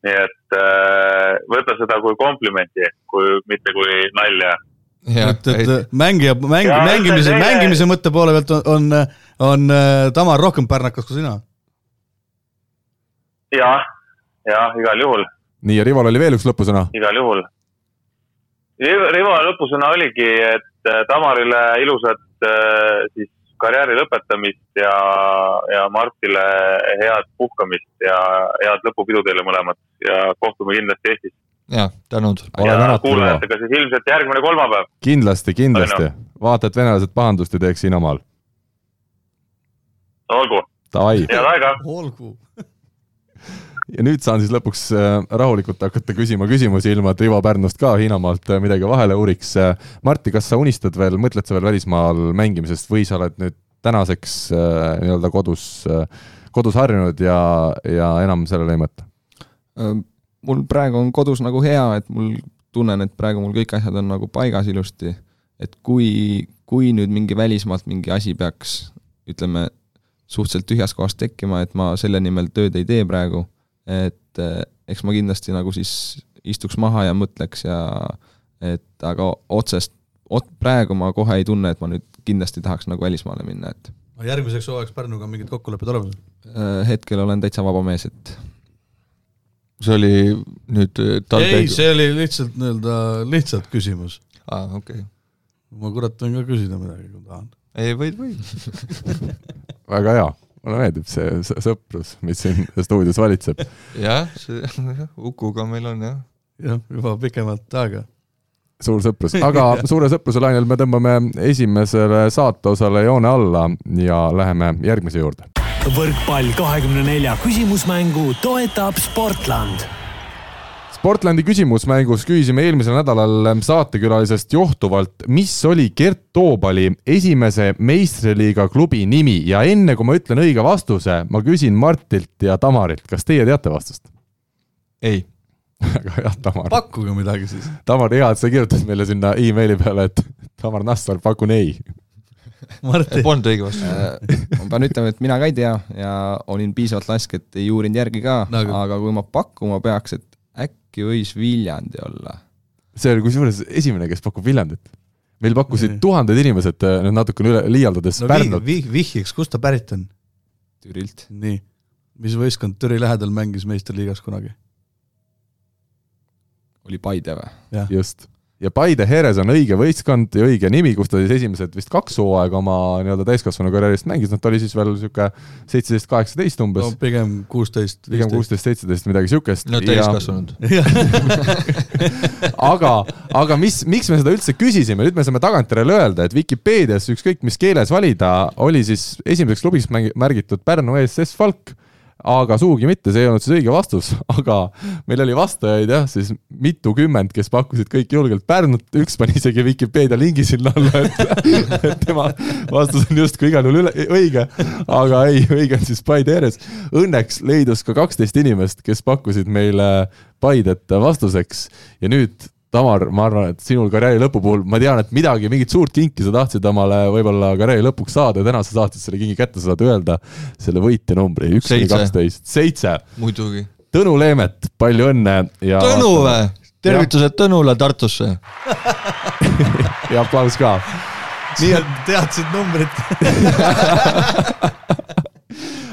nii et äh, võta seda kui komplimenti, kui mitte kui nalja. et, et mängija, mäng, mängimise, mängimise mõtte poole pealt on, on, on äh, Tamar rohkem pärnakas kui sina. jah, jah, igal juhul, nii, ja Rival oli veel üks lõpusõna. igal juhul. Rivo lõpusõna oligi, et äh, Tamarile ilusat äh, siis karjääri lõpetamist ja, ja Martile head puhkamist ja head lõpupidu teile mõlemat ja kohtume kindlasti Eestis. jah, tänud. kuulajatega siis ilmselt järgmine kolmapäev. kindlasti, kindlasti On. vaata, et venelased pahandust ei teeks siin omal. olgu, head aega. olgu. Ja nüüd saan siis lõpuks äh, rahulikult hakata küsima küsimusi, ilma et Rivo Pärnust ka Hiinamaalt äh, midagi vahele uuriks. Martti, kas sa unistad veel, mõtled sa veel välismaal mängimisest või sa oled nüüd tänaseks äh, nii-öelda kodus, kodus harjunud ja, ja enam sellele ei mõtle? Äh, mul praegu on kodus nagu hea, et mul tunnen, et praegu mul kõik asjad on nagu paigas ilusti. et kui, kui nüüd mingi välismaalt mingi asi peaks, ütleme, suhteliselt tühjas kohas tekkima, et ma selle nimel tööd ei tee praegu, et eh, eks ma kindlasti nagu siis istuks maha ja mõtleks ja et aga otsest, praegu ma kohe ei tunne, et ma nüüd kindlasti tahaks nagu välismaale minna, et järgmiseks hooajaks Pärnuga mingid kokkulepped olemas? eh, hetkel olen täitsa vaba mees, et see oli nüüd äh, ei, TalTech, see oli lihtsalt nii-öelda lihtsalt küsimus. aa okei okay., ma kurat võin ka küsida midagi, kui tahan. ei võid, võid. (laughs) väga hea, mulle meeldib see sõ- sõprus, mis siin stuudios valitseb. jah, see, (laughs) Ukuga meil on jah. jah, juba pikemat aega. suur sõprus, (laughs) aga suure sõpruse lainel me tõmbame esimesele saateosale joone alla ja läheme järgmise juurde. võrkpall kahekümne nelja küsimusmängu toetab Sportland Sportlandi küsimusmängus küsisime eelmisel nädalal saatekülalisest johtuvalt, mis oli Gert Toobali esimese meistriliiga klubi nimi ja enne kui ma ütlen õige vastuse, ma küsin Martilt ja Tamarilt, kas teie teate vastust? ei, väga hea, Tamar. pakkuge midagi siis. Tamar, hea, et sa kirjutasid meile sinna emaili peale, et Tamar Nassar, pakun ei. (laughs) Polnud õige vastus. Äh, ma pean ütlema, et mina ka ei tea ja olin piisavalt lask, et ei uurinud järgi ka No aga- aga kui ma pakkuma peaks, et äkki võis Viljandi olla. see oli kusjuures esimene, kes pakub Viljandit. meil pakkusid tuhanded inimesed, nüüd natukene üle, liialdades no Pärnut. vih-, vihjiks, kust ta pärit on? Türilt. nii, mis võistkond Türi lähedal mängis meistriliigas kunagi? oli Paide või? just. Ja Paide Heres on õige võistkond ja õige nimi, kus ta siis esimesed vist kaks hooaega oma nii-öelda täiskasvanu karjäärist mängis, noh ta oli siis veel niisugune seitseteist, kaheksateist no umbes, pigem kuusteist, pigem. kuusteist, seitseteist, midagi niisugust. no täiskasvanud. (laughs) aga, aga mis, miks me seda üldse küsisime, nüüd me saame tagantjärele öelda, et Vikipeedias ükskõik mis keeles valida, oli siis esimeseks klubiks mängi- märgitud Pärnu ESS Falk, aga sugugi mitte, see ei olnud siis õige vastus, (laughs) aga meil oli vastajaid jah, siis mitukümmend, kes pakkusid kõik julgelt Pärnut, üks pani isegi Vikipeedia lingi sinna alla, (laughs) et, tema vastus on justkui igal juhul üle, õige, aga ei, õige on siis Paide ääres. Õnneks leidus ka kaksteist inimest, kes pakkusid meile Paidet vastuseks. Ja nüüd Tamar, ma arvan, et sinul karjääri lõpu puhul, ma tean, et midagi, mingit suurt kinki sa tahtsid omale võib-olla karjääri lõpuks saada ja täna sa saatsid selle kingi kätte, sa saad öelda selle võitjanumbri, üks kuni kaksteist, seitse. muidugi. Tõnu Leemet, palju õnne ja Tõnu või? tervitused Tõnule Tartusse. (laughs) ja aplaus ka. nii et teadsid numbrit. (laughs)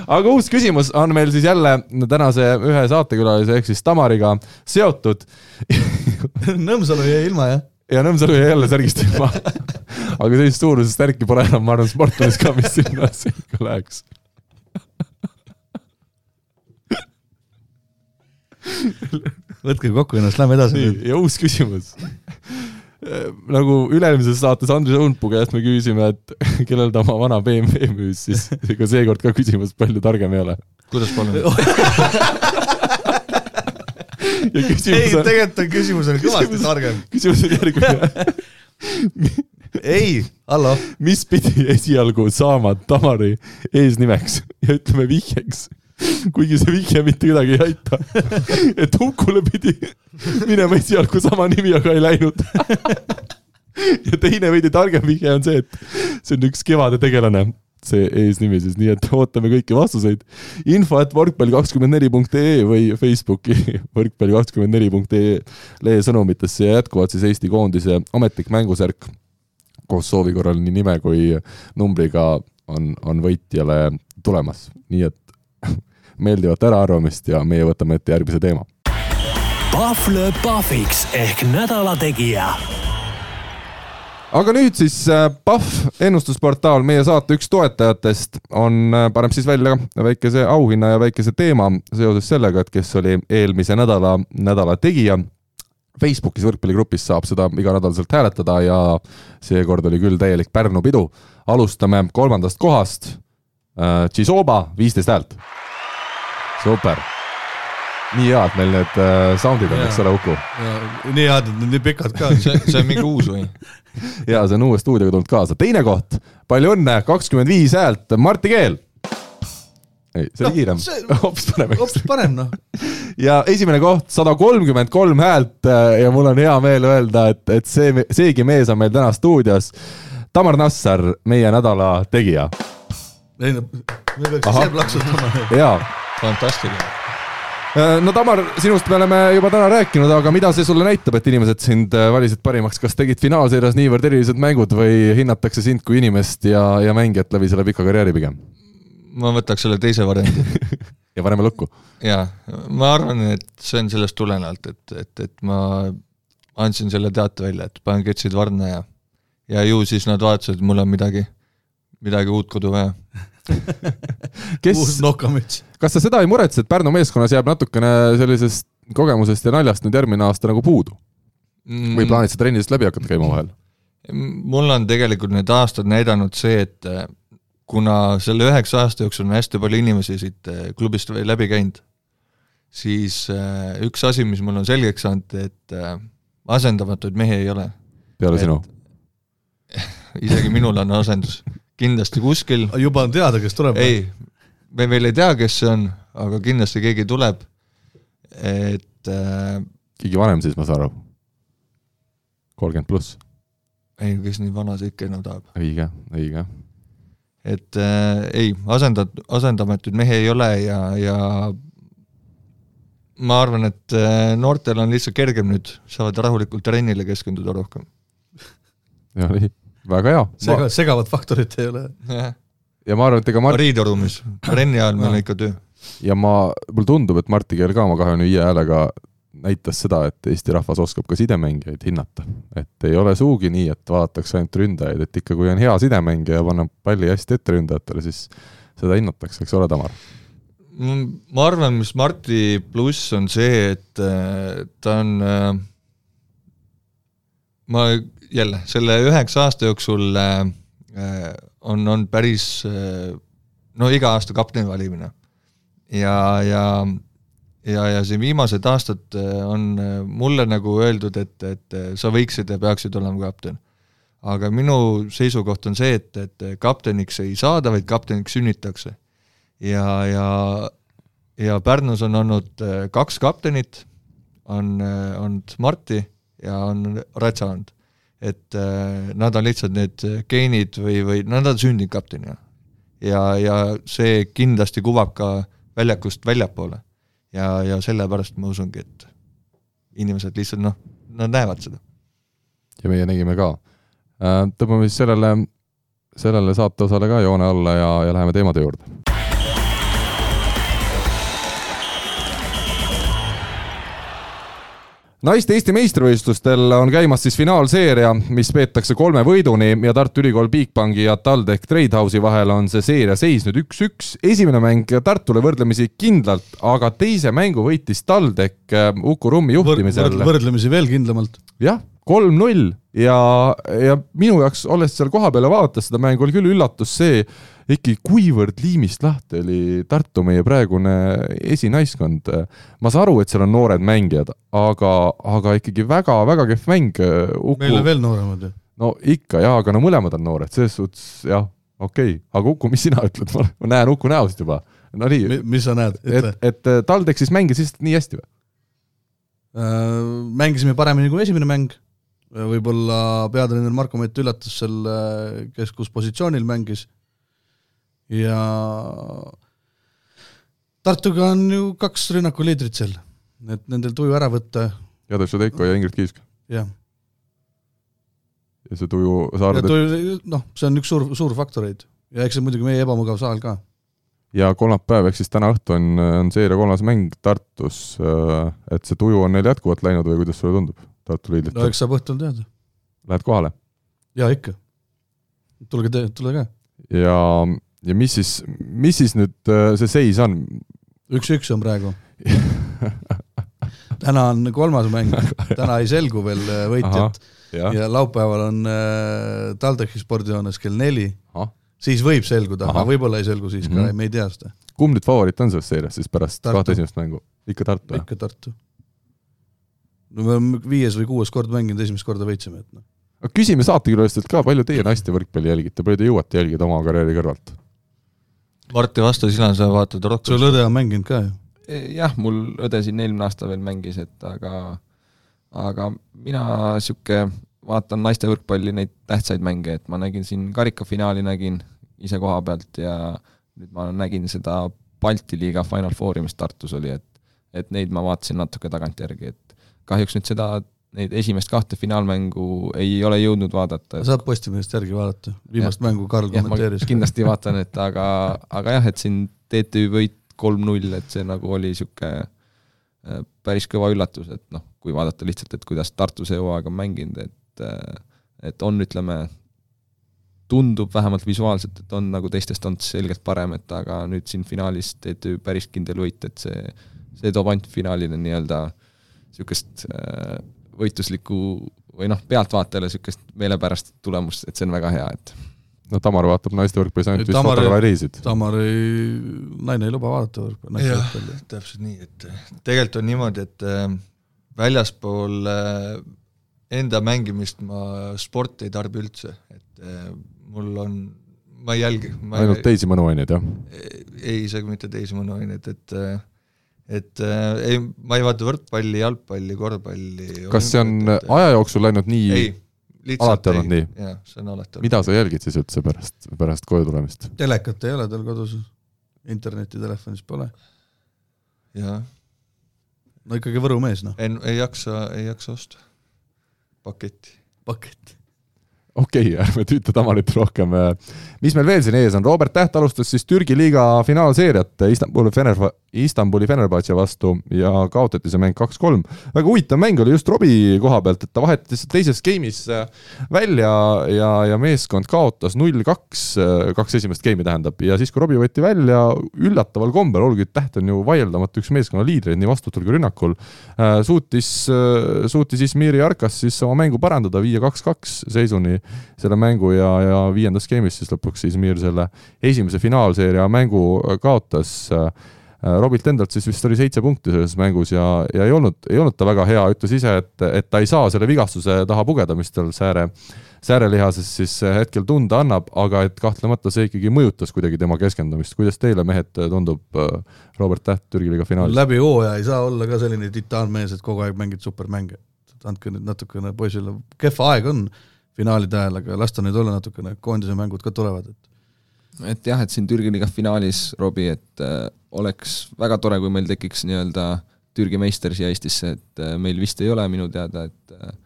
aga uus küsimus on meil siis jälle tänase ühe saatekülalise ehk siis Tamariga seotud (laughs) Nõmsalu jäi ilma, jah? ja Nõmsalu jäi jälle särgist ilma. aga sellist suurusest särki pole enam, ma arvan, sportlanis ka, mis sinna sekka läheks. võtke kokku ennast, lähme edasi ja uus küsimus. Nagu üle-eelmises saates Andres Õunpuu käest me küsisime, et (laughs) kellel ta oma vana BMW müüs, siis (laughs) ega seekord ka küsimus palju targem ei ole. kuidas palun? (laughs) ei, tegelikult on küsimus on kõvasti targem. küsimus on järgmine. ei, hallo, mis pidi esialgu saama Tamari eesnimeks ja ütleme vihjeks, kuigi see vihje mitte kedagi ei aita. et Hukule pidi minema esialgu sama nimi, aga ei läinud. ja teine veidi targem vihje on see, et see on üks kevade tegelane, see eesnimi siis, nii et ootame kõiki vastuseid. info at võrkpalli kakskümmend neli punkt ee või Facebooki võrkpalli kakskümmend neli punkt ee lehesõnumitesse ja jätkuvalt siis Eesti koondise ametlik mängusärk koos soovi korral nii nime kui numbriga on, on võitjale tulemas, nii et meeldivat äraarvamist ja meie võtame ette järgmise teema. Pahv lööb pahviks ehk nädala tegija aga nüüd siis äh, Pahv ennustusportaal, meie saate üks toetajatest on, paneb siis välja väikese auhinna ja väikese teema seoses sellega, et kes oli eelmise nädala, nädala tegija. Facebookis võrkpalligrupis saab seda iganädalaselt hääletada ja seekord oli küll täielik Pärnu pidu. alustame kolmandast kohast. Tšisoba, viisteist häält. super. nii head meil need äh, sound'id on, eks ole, Uku? nii head, et need nii pikad ka. see, see on mingi uus või? (laughs) ja see on uue stuudioga tulnud kaasa. teine koht, palju õnne, kakskümmend viis häält, Martti Keel. ei, see oli Noh, kiirem (laughs) hoopis parem. hoopis parem noh. (laughs) ja esimene koht, sada kolmkümmend kolm häält äh, ja mul on hea meel öelda, et, et see, seegi mees on meil täna stuudios. Tamar Nassar, meie nädala tegija ei no, me peaks ise plaksutama. ja fantastiline. Äh, no Tamar, sinust me oleme juba täna rääkinud, aga mida see sulle näitab, et inimesed sind äh, valisid parimaks, kas tegid finaalseerias niivõrd erilised mängud või hinnatakse sind kui inimest ja, ja mängijat läbi selle pika karjääri pigem? ma võtaks selle teise variandi. (laughs) ja paneme lukku. jaa, ma arvan, et see on sellest tulenevalt, et, et, et ma andsin selle teate välja, et panen ketsid varna ja ja ju siis nad vaatasid, et mul on midagi, midagi uut kodu vaja. (laughs) kes kas sa seda ei muretse, et Pärnu meeskonnas jääb natukene sellisest kogemusest ja naljast nüüd järgmine aasta nagu puudu Mm. või plaanid sa trennidest läbi hakata käima vahel? mul on tegelikult need aastad näidanud see, et äh, kuna selle üheksa aasta jooksul on hästi palju inimesi siit äh, klubist läbi käinud, siis äh, üks asi, mis mul on selgeks saanud, et asendamatuid mehi ei ole. peale Et- sinu? (laughs) isegi minul on asendus, kindlasti kuskil, juba on teada, kes tuleb. ei, me veel ei tea, kes see on, aga kindlasti keegi tuleb, et äh, keegi vanem siis, ma saan aru? kolmkümmend pluss, ei, kes nii vana see ikka enam tahab. õige, õige. et äh, ei, asendat-, asendamatuid mehi ei ole ja, ja ma arvan, et äh, noortel on lihtsalt kergem nüüd, saavad rahulikult trennile keskenduda rohkem. ja nii, väga hea. sega, segavat faktorit ei ole. ja ma arvan, et ega Mart riideruumis, trenni ajal meil on ikka töö. ja ma, mulle tundub, et Martti Keel ka oma kahekümne viie häälega näitas seda, et Eesti rahvas oskab ka sidemängijaid hinnata. et ei ole sugugi nii, et vaadatakse ainult ründajaid, et ikka kui on hea sidemängija ja paneb palli hästi ette ründajatele, siis seda hinnatakse, eks ole, Tamar? ma arvan, mis Marti pluss on see, et äh, ta on äh, ma jälle selle üheksa aasta jooksul äh, äh, on, on päris äh, no iga aasta kapteni valimine. ja, ja, ja, ja siin viimased aastad äh, on äh, mulle nagu öeldud, et, et sa võiksid ja peaksid olema kapten. aga minu seisukoht on see, et, et kapteniks ei saada, vaid kapteniks sünnitakse. ja, ja, ja Pärnus on olnud kaks kaptenit, on, olnud Marti ja on Ratsa olnud et äh, nad on lihtsalt need geenid või, või nad on sündinud kaptenina. ja, ja see kindlasti kuvab ka väljakust väljapoole. ja, ja sellepärast ma usungi, et inimesed lihtsalt noh, nad näevad seda. ja meie nägime ka. tõmbame siis sellele, sellele saateosale ka joone alla ja, ja läheme teemade juurde. Naiste Eesti meistrivõistlustel on käimas siis finaalseeria, mis peetakse kolme võiduni ja Tartu Ülikool Bigbanki ja TalTech Tradehouse'i vahel on see seeria seisnud üks-üks. esimene mäng Tartule võrdlemisi kindlalt, aga teise mängu võitis TalTech äh, Uku Rummi juhtimisel võrdlemisi võrdlemisi veel kindlamalt. jah, kolm-null ja, ja minu jaoks, olles seal kohapeal ja vaadates seda mängu, oli küll üllatus see ikkagi, kuivõrd liimist lahti oli Tartu meie praegune esinaiskond. ma saan aru, et seal on noored mängijad, aga, aga ikkagi väga-väga kehv mäng. meil on veel nooremad ju. no ikka jaa, aga no mõlemad on noored, selles suhtes jah, okei okay., aga Uku, mis sina ütled, ma näen Uku näost juba, no nii, mis sa näed, et ütle., et äh, TalTechis mängis lihtsalt nii hästi või? Äh, mängisime paremini kui esimene mäng, võib-olla peatreener Marko Mett üllatas seal, kes kus positsioonil mängis ja Tartuga on ju kaks rünnakuliidrit seal, et nendel tuju ära võtta, Jadar Šudeiko ja Ingrid Kiisk jah. ja see tuju Saarde tuju, noh, see on üks suur, suur faktoreid ja eks see muidugi meie ebamugav saal ka. ja kolmapäev ehk siis täna õhtu on, on seeria kolmas mäng Tartus. et see tuju on neil jätkuvalt läinud või kuidas sulle tundub, Tartu no liidritel? eks saab õhtul teada. Lähed kohale jaa, ikka. tulge te, tule ka. ja, ja mis siis, mis siis nüüd äh, see seis on? üks-üks on praegu. (laughs) täna on kolmas mäng, täna ei selgu veel äh, võitjat jah, ja laupäeval on äh, TalTechi spordihoones kell neli siis võib selguda, aga võib-olla ei selgu siis ka mm, -hmm. me ei tea seda. kumb nüüd favoriit on selles seerias siis pärast Tartu. kahte esimest mängu? ikka Tartu, jah? ikka Tartu. No me oleme viies või kuues kord mänginud, esimest korda võitsime, et noh. aga küsime saatekülalistelt ka, palju teie naiste võrkpalli jälgite, palju te jõuate jälgida oma karjääri kõrvalt? Marti vastu sina, sa vaatad rohkem sul õde on mänginud ka ju. jah, mul õde siin eelmine aasta veel mängis, et aga aga mina sihuke vaatan naiste võrkpalli neid tähtsaid mänge, et ma nägin siin karikafinaali nägin ise koha pealt ja nüüd ma nägin seda Balti liiga Final Fouri, mis Tartus oli, et et neid ma vaatasin natuke tagantjärgi, et kahjuks nüüd seda, neid esimest kahte finaalmängu ei ole jõudnud vaadata. saab Postimehest järgi vaadata, viimast mängu Karl kommenteeris. kindlasti vaatan, et aga, aga jah, et siin TTÜ võit kolm-null, et see nagu oli niisugune päris kõva üllatus, et noh, kui vaadata lihtsalt, et kuidas Tartu see hooaeg on mänginud, et et on, ütleme, tundub vähemalt visuaalselt, et on nagu teistest olnud selgelt parem, et aga nüüd siin finaalis TTÜ päris kindel võit, et see, see toob ainult finaalile nii-öelda niisugust äh, võitluslikku või noh, pealtvaatajale niisugust meelepärast tulemust, et see on väga hea, et no Tamar vaatab naiste võrkpallis ainult vist fotogaleeriisid. Tamar ei, naine ei luba vaadata võrkpalli, naiste Jah. võrkpalli. täpselt nii, et äh, tegelikult on niimoodi, et äh, väljaspool äh, enda mängimist ma sporti ei tarbi üldse, et mul on, ma ei jälgi, ma ainult teisi mõnuaineid, jah? ei, isegi mitte teisi mõnuaineid, et äh, et äh, ei, ma ei vaata võrkpalli, jalgpalli, korvpalli. kas see on aja jooksul läinud nii ei, lihtsalt alati olnud nii? jah, see on alati olnud. mida sa jälgid siis üldse pärast, pärast koju tulemist? telekat ei ole tal kodus, interneti telefonis pole. jah, no ikkagi Võru mees, noh, ei, ei jaksa, ei jaksa osta paketti. pakett. okei okay, (laughs) ärme tüüta Tamarit rohkem. mis meil veel siin ees on, Robert Täht alustas siis Türgi liiga finaalseeriat Istanbuli Fener, Istanbuli Fenerbahce vastu ja kaotati see mäng kaks-kolm. väga huvitav mäng oli just Robbie koha pealt, et ta vahetas teises game'is äh, välja ja, ja meeskond kaotas null-kaks, kaks esimest game'i tähendab, ja siis, kui Robbie võeti välja üllataval kombel, olgugi et Täht on ju vaieldamatu üks meeskonna liidreid nii vastutul kui rünnakul, suutis, suutis Izmiri Arkas siis oma mängu parandada, viia kaks-kaks seisuni selle mängu ja, ja viiendas game'is siis lõpuks Izmir selle esimese finaalseeria mängu kaotas. Robilt endalt siis vist oli seitse punkti selles mängus ja, ja ei olnud, ei olnud ta väga hea, ütles ise, et, et ta ei saa selle vigastuse taha pugeda, mis tal sääre, säärelihases siis hetkel tunda annab, aga et kahtlemata see ikkagi mõjutas kuidagi tema keskendumist. kuidas teile, mehed, tundub Robert Täht Türgi liiga finaalis? läbi hooaja ei saa olla ka selline titaanmees, et kogu aeg mängid supermänge. andke nüüd natukene poisile, kehva aeg on finaalide ajal, aga las ta nüüd olla natukene, koondise mängud ka tulevad, et et jah, et siin Türgi liiga finaalis, Robbie, et äh, oleks väga tore, kui meil tekiks nii-öelda Türgi meister siia Eestisse, et äh, meil vist ei ole minu teada, et äh,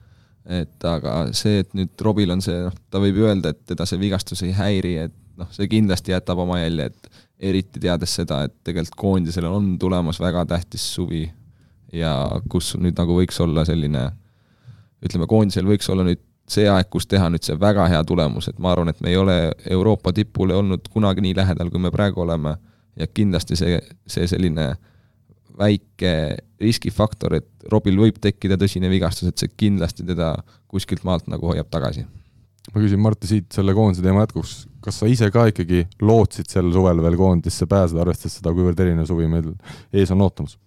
et aga see, et nüüd Robil on see, noh, ta võib ju öelda, et teda see vigastus ei häiri, et noh, see kindlasti jätab oma jälje, et eriti teades seda, et tegelikult koondisele on tulemas väga tähtis suvi ja kus nüüd nagu võiks olla selline ütleme, koondisel võiks olla nüüd see aeg, kus teha nüüd see väga hea tulemus, et ma arvan, et me ei ole Euroopa tipule olnud kunagi nii lähedal, kui me praegu oleme ja kindlasti see, see selline väike riskifaktor, et Robil võib tekkida tõsine vigastus, et see kindlasti teda kuskilt maalt nagu hoiab tagasi. ma küsin Martti siit selle koondise teema jätkuks, kas sa ise ka ikkagi lootsid sel suvel veel koondisse pääseda, arvestades seda, kuivõrd erinev suvi meil ees on ootamas?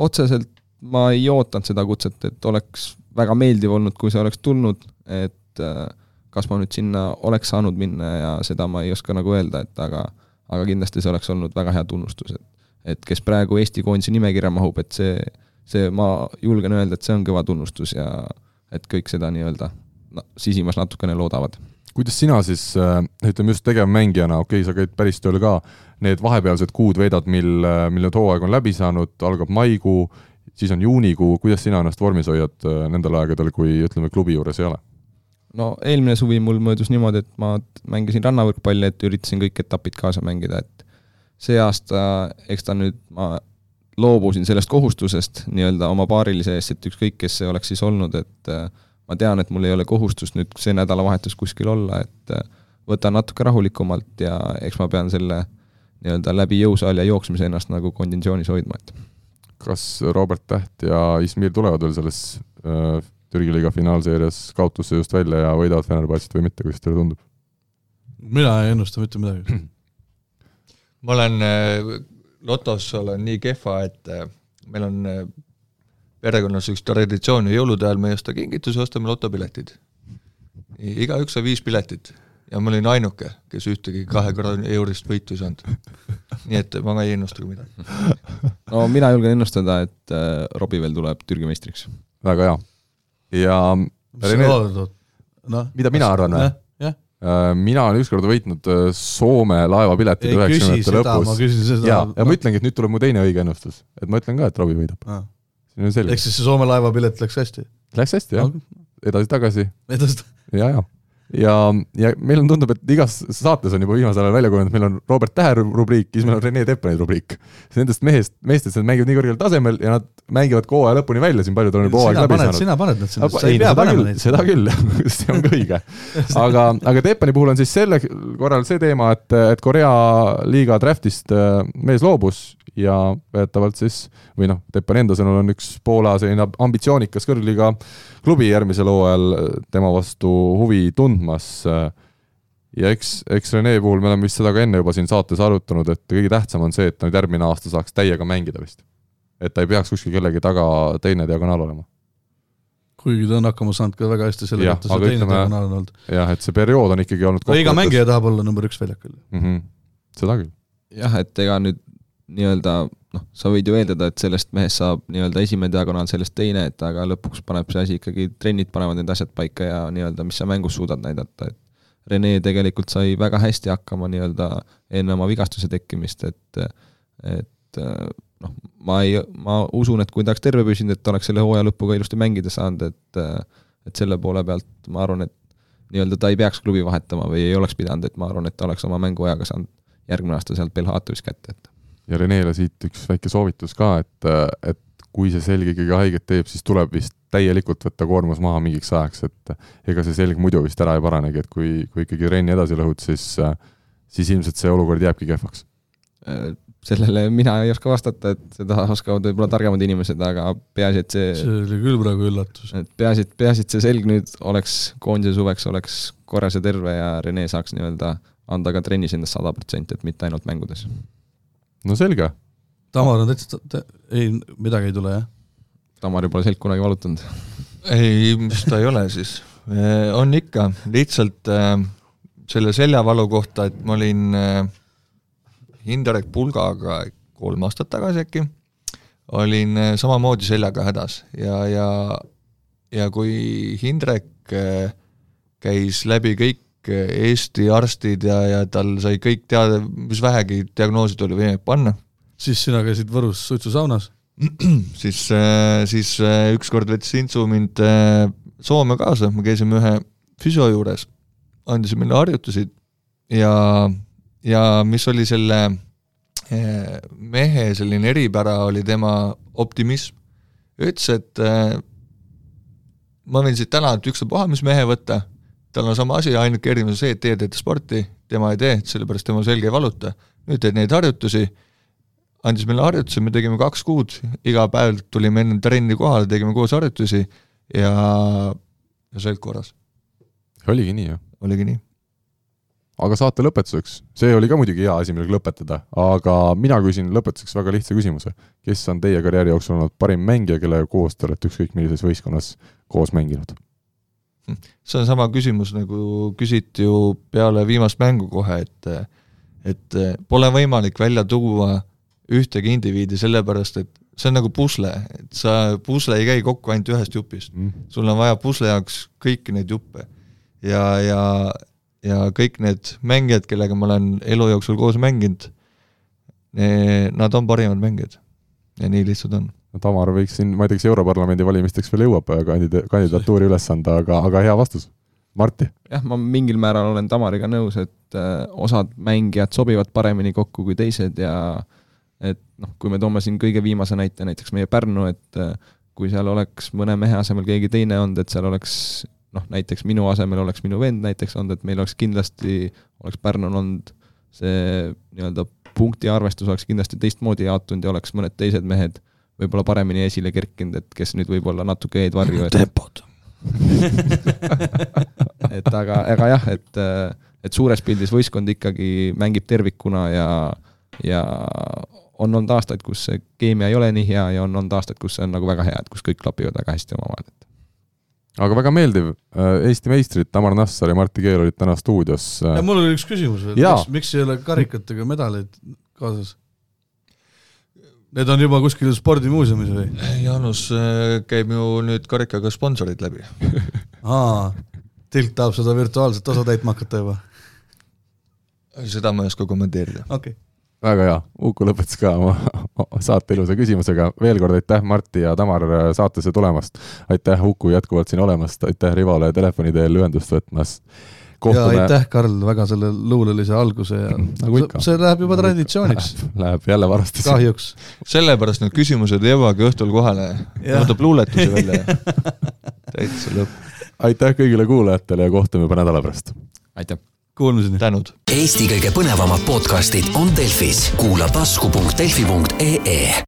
otseselt ma ei ootanud seda kutset, et oleks väga meeldiv olnud, kui see oleks tulnud, et äh, kas ma nüüd sinna oleks saanud minna ja seda ma ei oska nagu öelda, et aga aga kindlasti see oleks olnud väga hea tunnustus, et et kes praegu Eesti koondise nimekirja mahub, et see, see, ma julgen öelda, et see on kõva tunnustus ja et kõik seda nii-öelda no, sisimas natukene loodavad. Kuidas sina siis, äh, ütleme just tegevmängijana, okei okay,, sa käid päris tööl ka, need vahepealsed kuud veedad, mil, äh, mil nüüd hooaeg on läbi saanud, algab maikuu, siis on juunikuu, kuidas sina ennast vormis hoiad äh, nendel aegadel, kui ütleme, klubi juures ei ole? no eelmine suvi mul möödus niimoodi, et ma mängisin rannavõrkpalli, et üritasin kõik etapid kaasa mängida, et see aasta, eks ta nüüd, ma loobusin sellest kohustusest nii-öelda oma paarilise eest, et ükskõik, kes see oleks siis olnud, et ma tean, et mul ei ole kohustust nüüd see nädalavahetus kuskil olla, et võtan natuke rahulikumalt ja eks ma pean selle nii-öelda läbi jõusaali ja jooksmise ennast nagu konditsioonis hoidma, et kas Robert Täht ja Izmir tulevad veel selles äh, Türgi liiga finaalseerias kaotusse just välja ja võidavad Fenerbahce'it või mitte, kuidas teile tundub? mina ei ennusta mitte midagi (clears throat) ma olen äh, lotos olen nii kehva, et äh, meil on äh, perekonnas üks traditsioon ja jõulude ajal me ei osta kingitusi, ostame lotopiletid. igaüks sai viis piletit ja ma olin ainuke, kes ühtegi kahe korra eurist võitu ei saanud. nii et ma ei ennusta midagi. no mina julgen ennustada, et äh, Robbie veel tuleb Türgi meistriks. väga hea. ja loodad? noh. mida mina arvan või? Äh, mina olen ükskord võitnud äh, Soome laevapiletid üheksakümnendate lõpus. ja, ja ma ütlengi, et nüüd tuleb mu teine õige ennustus, et ma ütlen ka, et Robbie võidab. selge. ehk siis see Soome laevapilet läks hästi? Läks hästi jah, edasi-tagasi. edasi. ja, ja ja, ja meil on, tundub, et igas saates on juba viimasel ajal välja kujunenud, meil on Robert Tähe rubriik, siis meil on Rene Teppani rubriik. Nendest mehest, meestest, nad mängivad nii kõrgel tasemel ja nad mängivad ka hooaja lõpuni välja, siin paljud on juba hooaeg läbi saanud. sina paned nad sinna, sa ei pea panema neid. seda küll, (laughs) see on ka õige. aga, aga Teppani puhul on siis selle korral see teema, et, et Korea liiga draftist äh, mees loobus ja väidetavalt siis, või noh, Teppani enda sõnul on üks Poola selline ambitsioonikas kõrgliiga klubi järgmisel hooajal tema vastu huvi tundmas. ja eks, eks Rene puhul me oleme vist seda ka enne juba siin saates arutanud, et kõige tähtsam on see, et ta nüüd järgmine aasta saaks täiega mängida vist. et ta ei peaks kuskil kellegi taga teine diagonaal olema kuigi ta on hakkama saanud ka väga hästi sellega, et ta see teine diagonaal on olnud. jah, et see periood on ikkagi olnud no iga mängija tahab olla number üks väljakul mm. -hmm. seda küll. jah, et ega nüüd nii-öelda noh, sa võid ju eeldada, et sellest mehest saab nii-öelda esimene diagonaal, sellest teine, et aga lõpuks paneb see asi ikkagi, trennid panevad need asjad paika ja nii-öelda, mis sa mängus suudad näidata, et Rene tegelikult sai väga hästi hakkama nii-öelda enne oma vigastuse tekkimist, et et noh, ma ei, ma usun, et kui ta oleks terve püsinud, et ta oleks selle hooaja lõppu ka ilusti mängida saanud, et et selle poole pealt ma arvan, et nii-öelda ta ei peaks klubi vahetama või ei oleks pidanud, et ma arvan, et ta oleks oma mänguajaga saanud järgmine aasta sealt Belhatovis kätte, et ja Renele siit üks väike soovitus ka, et, et kui see selg ikkagi haiget teeb, siis tuleb vist täielikult võtta koormus maha mingiks ajaks, et ega see selg muidu vist ära ei paranegi, et kui, kui ikkagi trenni edasi lõhud, siis, siis ilmselt see olukord jääbki kehvaks. sellele mina ei oska vastata, et seda oskavad võib-olla targemad inimesed, aga peaasi, et see see oli küll praegu üllatus. et peaasi, et peaasi, et see selg nüüd oleks koondise suveks oleks korras ja terve ja Rene saaks nii-öelda anda ka trennis endast sada protsenti, et mitte ainult mängudes no selge. Tamar on täitsa, ei, midagi ei tule, jah? Tamari pole selg kunagi valutanud. ei, mis ta ei ole siis. Eh, on ikka, lihtsalt äh, selle seljavalu kohta, et ma olin äh, Hinderek Pulgaga kolm aastat tagasi äkki, olin äh, samamoodi seljaga hädas ja, ja ja kui Hindrek äh, käis läbi kõik Eesti arstid ja, ja tal sai kõik teada, mis vähegi diagnoosid oli võimalik panna. siis sina käisid Võrus suitsusaunas? (clears throat) siis, äh, siis äh, ükskord võttis Intsu mind Soome kaasa, me käisime ühe füsio juures, andis meile harjutusi ja, ja mis oli selle mehe selline eripära, oli tema optimism. ütles, et ma võin siit täna ükspuha mis mehe võtta tal on sama asi, ainuke erinevus on see, et teie teete sporti, tema ei tee, sellepärast tema selg ei valuta. nüüd teed neid harjutusi, andis meile harjutusi, me tegime kaks kuud, iga päev tulime enne trenni kohale, tegime koos harjutusi ja, ja selg korras. oligi nii, jah? oligi nii. aga saate lõpetuseks, see oli ka muidugi hea asi, millega lõpetada, aga mina küsin lõpetuseks väga lihtsa küsimuse. kes on teie karjääri jooksul olnud parim mängija, kellega koos te olete ükskõik millises võistkonnas koos mänginud? See on sama küsimus, nagu küsiti ju peale viimast mängu kohe, et et pole võimalik välja tuua ühtegi indiviidi, sellepärast et see on nagu pusle, et sa, pusle ei käi kokku ainult ühest jupist mm.. sul on vaja pusle jaoks kõiki neid juppe. ja, ja, ja kõik need mängijad, kellega ma olen elu jooksul koos mänginud, nad on parimad mängijad. ja nii lihtsalt on Tamar võiks siin, ma ei tea, kas Europarlamendi valimisteks veel jõuab kandida-, kandidatuuri üles anda, aga, aga hea vastus. Marti? jah, ma mingil määral olen Tamariga nõus, et äh, osad mängijad sobivad paremini kokku kui teised ja et noh, kui me toome siin kõige viimase näite, näiteks meie Pärnu, et äh, kui seal oleks mõne mehe asemel keegi teine olnud, et seal oleks noh, näiteks minu asemel oleks minu vend näiteks olnud, et meil oleks kindlasti, oleks Pärnul olnud see nii-öelda punktiarvestus oleks kindlasti teistmoodi jaotunud ja oleks mõned teised mehed võib-olla paremini esile kerkinud, et kes nüüd võib-olla natuke jäid varju, et tempod (laughs) et aga, aga jah, et, et suures pildis võistkond ikkagi mängib tervikuna ja, ja on olnud aastaid, kus see keemia ei ole nii hea ja on olnud aastaid, kus see on nagu väga hea, et kus kõik klapivad väga hästi omavahel, et aga väga meeldiv, Eesti meistrid Tamar Nassar ja Martti Keel olid täna stuudios. mul oli üks küsimus veel, miks, miks ei ole karikatega medaleid kaasas? Need on juba kuskil spordimuuseumis või? Jaanus äh, käib ju nüüd karikaga sponsorid läbi (laughs) aa, Tilt tahab seda virtuaalset osa täitma hakata juba? seda ma ei oska kommenteerida. okei okay. väga hea, Uku lõpetas ka oma saate ilusa küsimusega, veel kord aitäh, Martti ja Tamar saatesse tulemast. aitäh, Uku, jätkuvalt siin olemast, aitäh Rivole telefoni teel ühendust võtmast kohtume. ja aitäh, Karl, väga selle luulelise alguse ja (clears throat) nagu ikka. see läheb juba traditsiooniks. (laughs) Läheb jälle varsti. kahjuks. sellepärast need küsimused jõuagi õhtul kohale, võtab luuletuse (laughs) välja ja täitsa lõpp. aitäh kõigile kuulajatele ja kohtume juba nädala pärast. aitäh! Kuulmiseni! tänud! Eesti kõige põnevamad podcastid on Delfis, kuula tasku.delfi.ee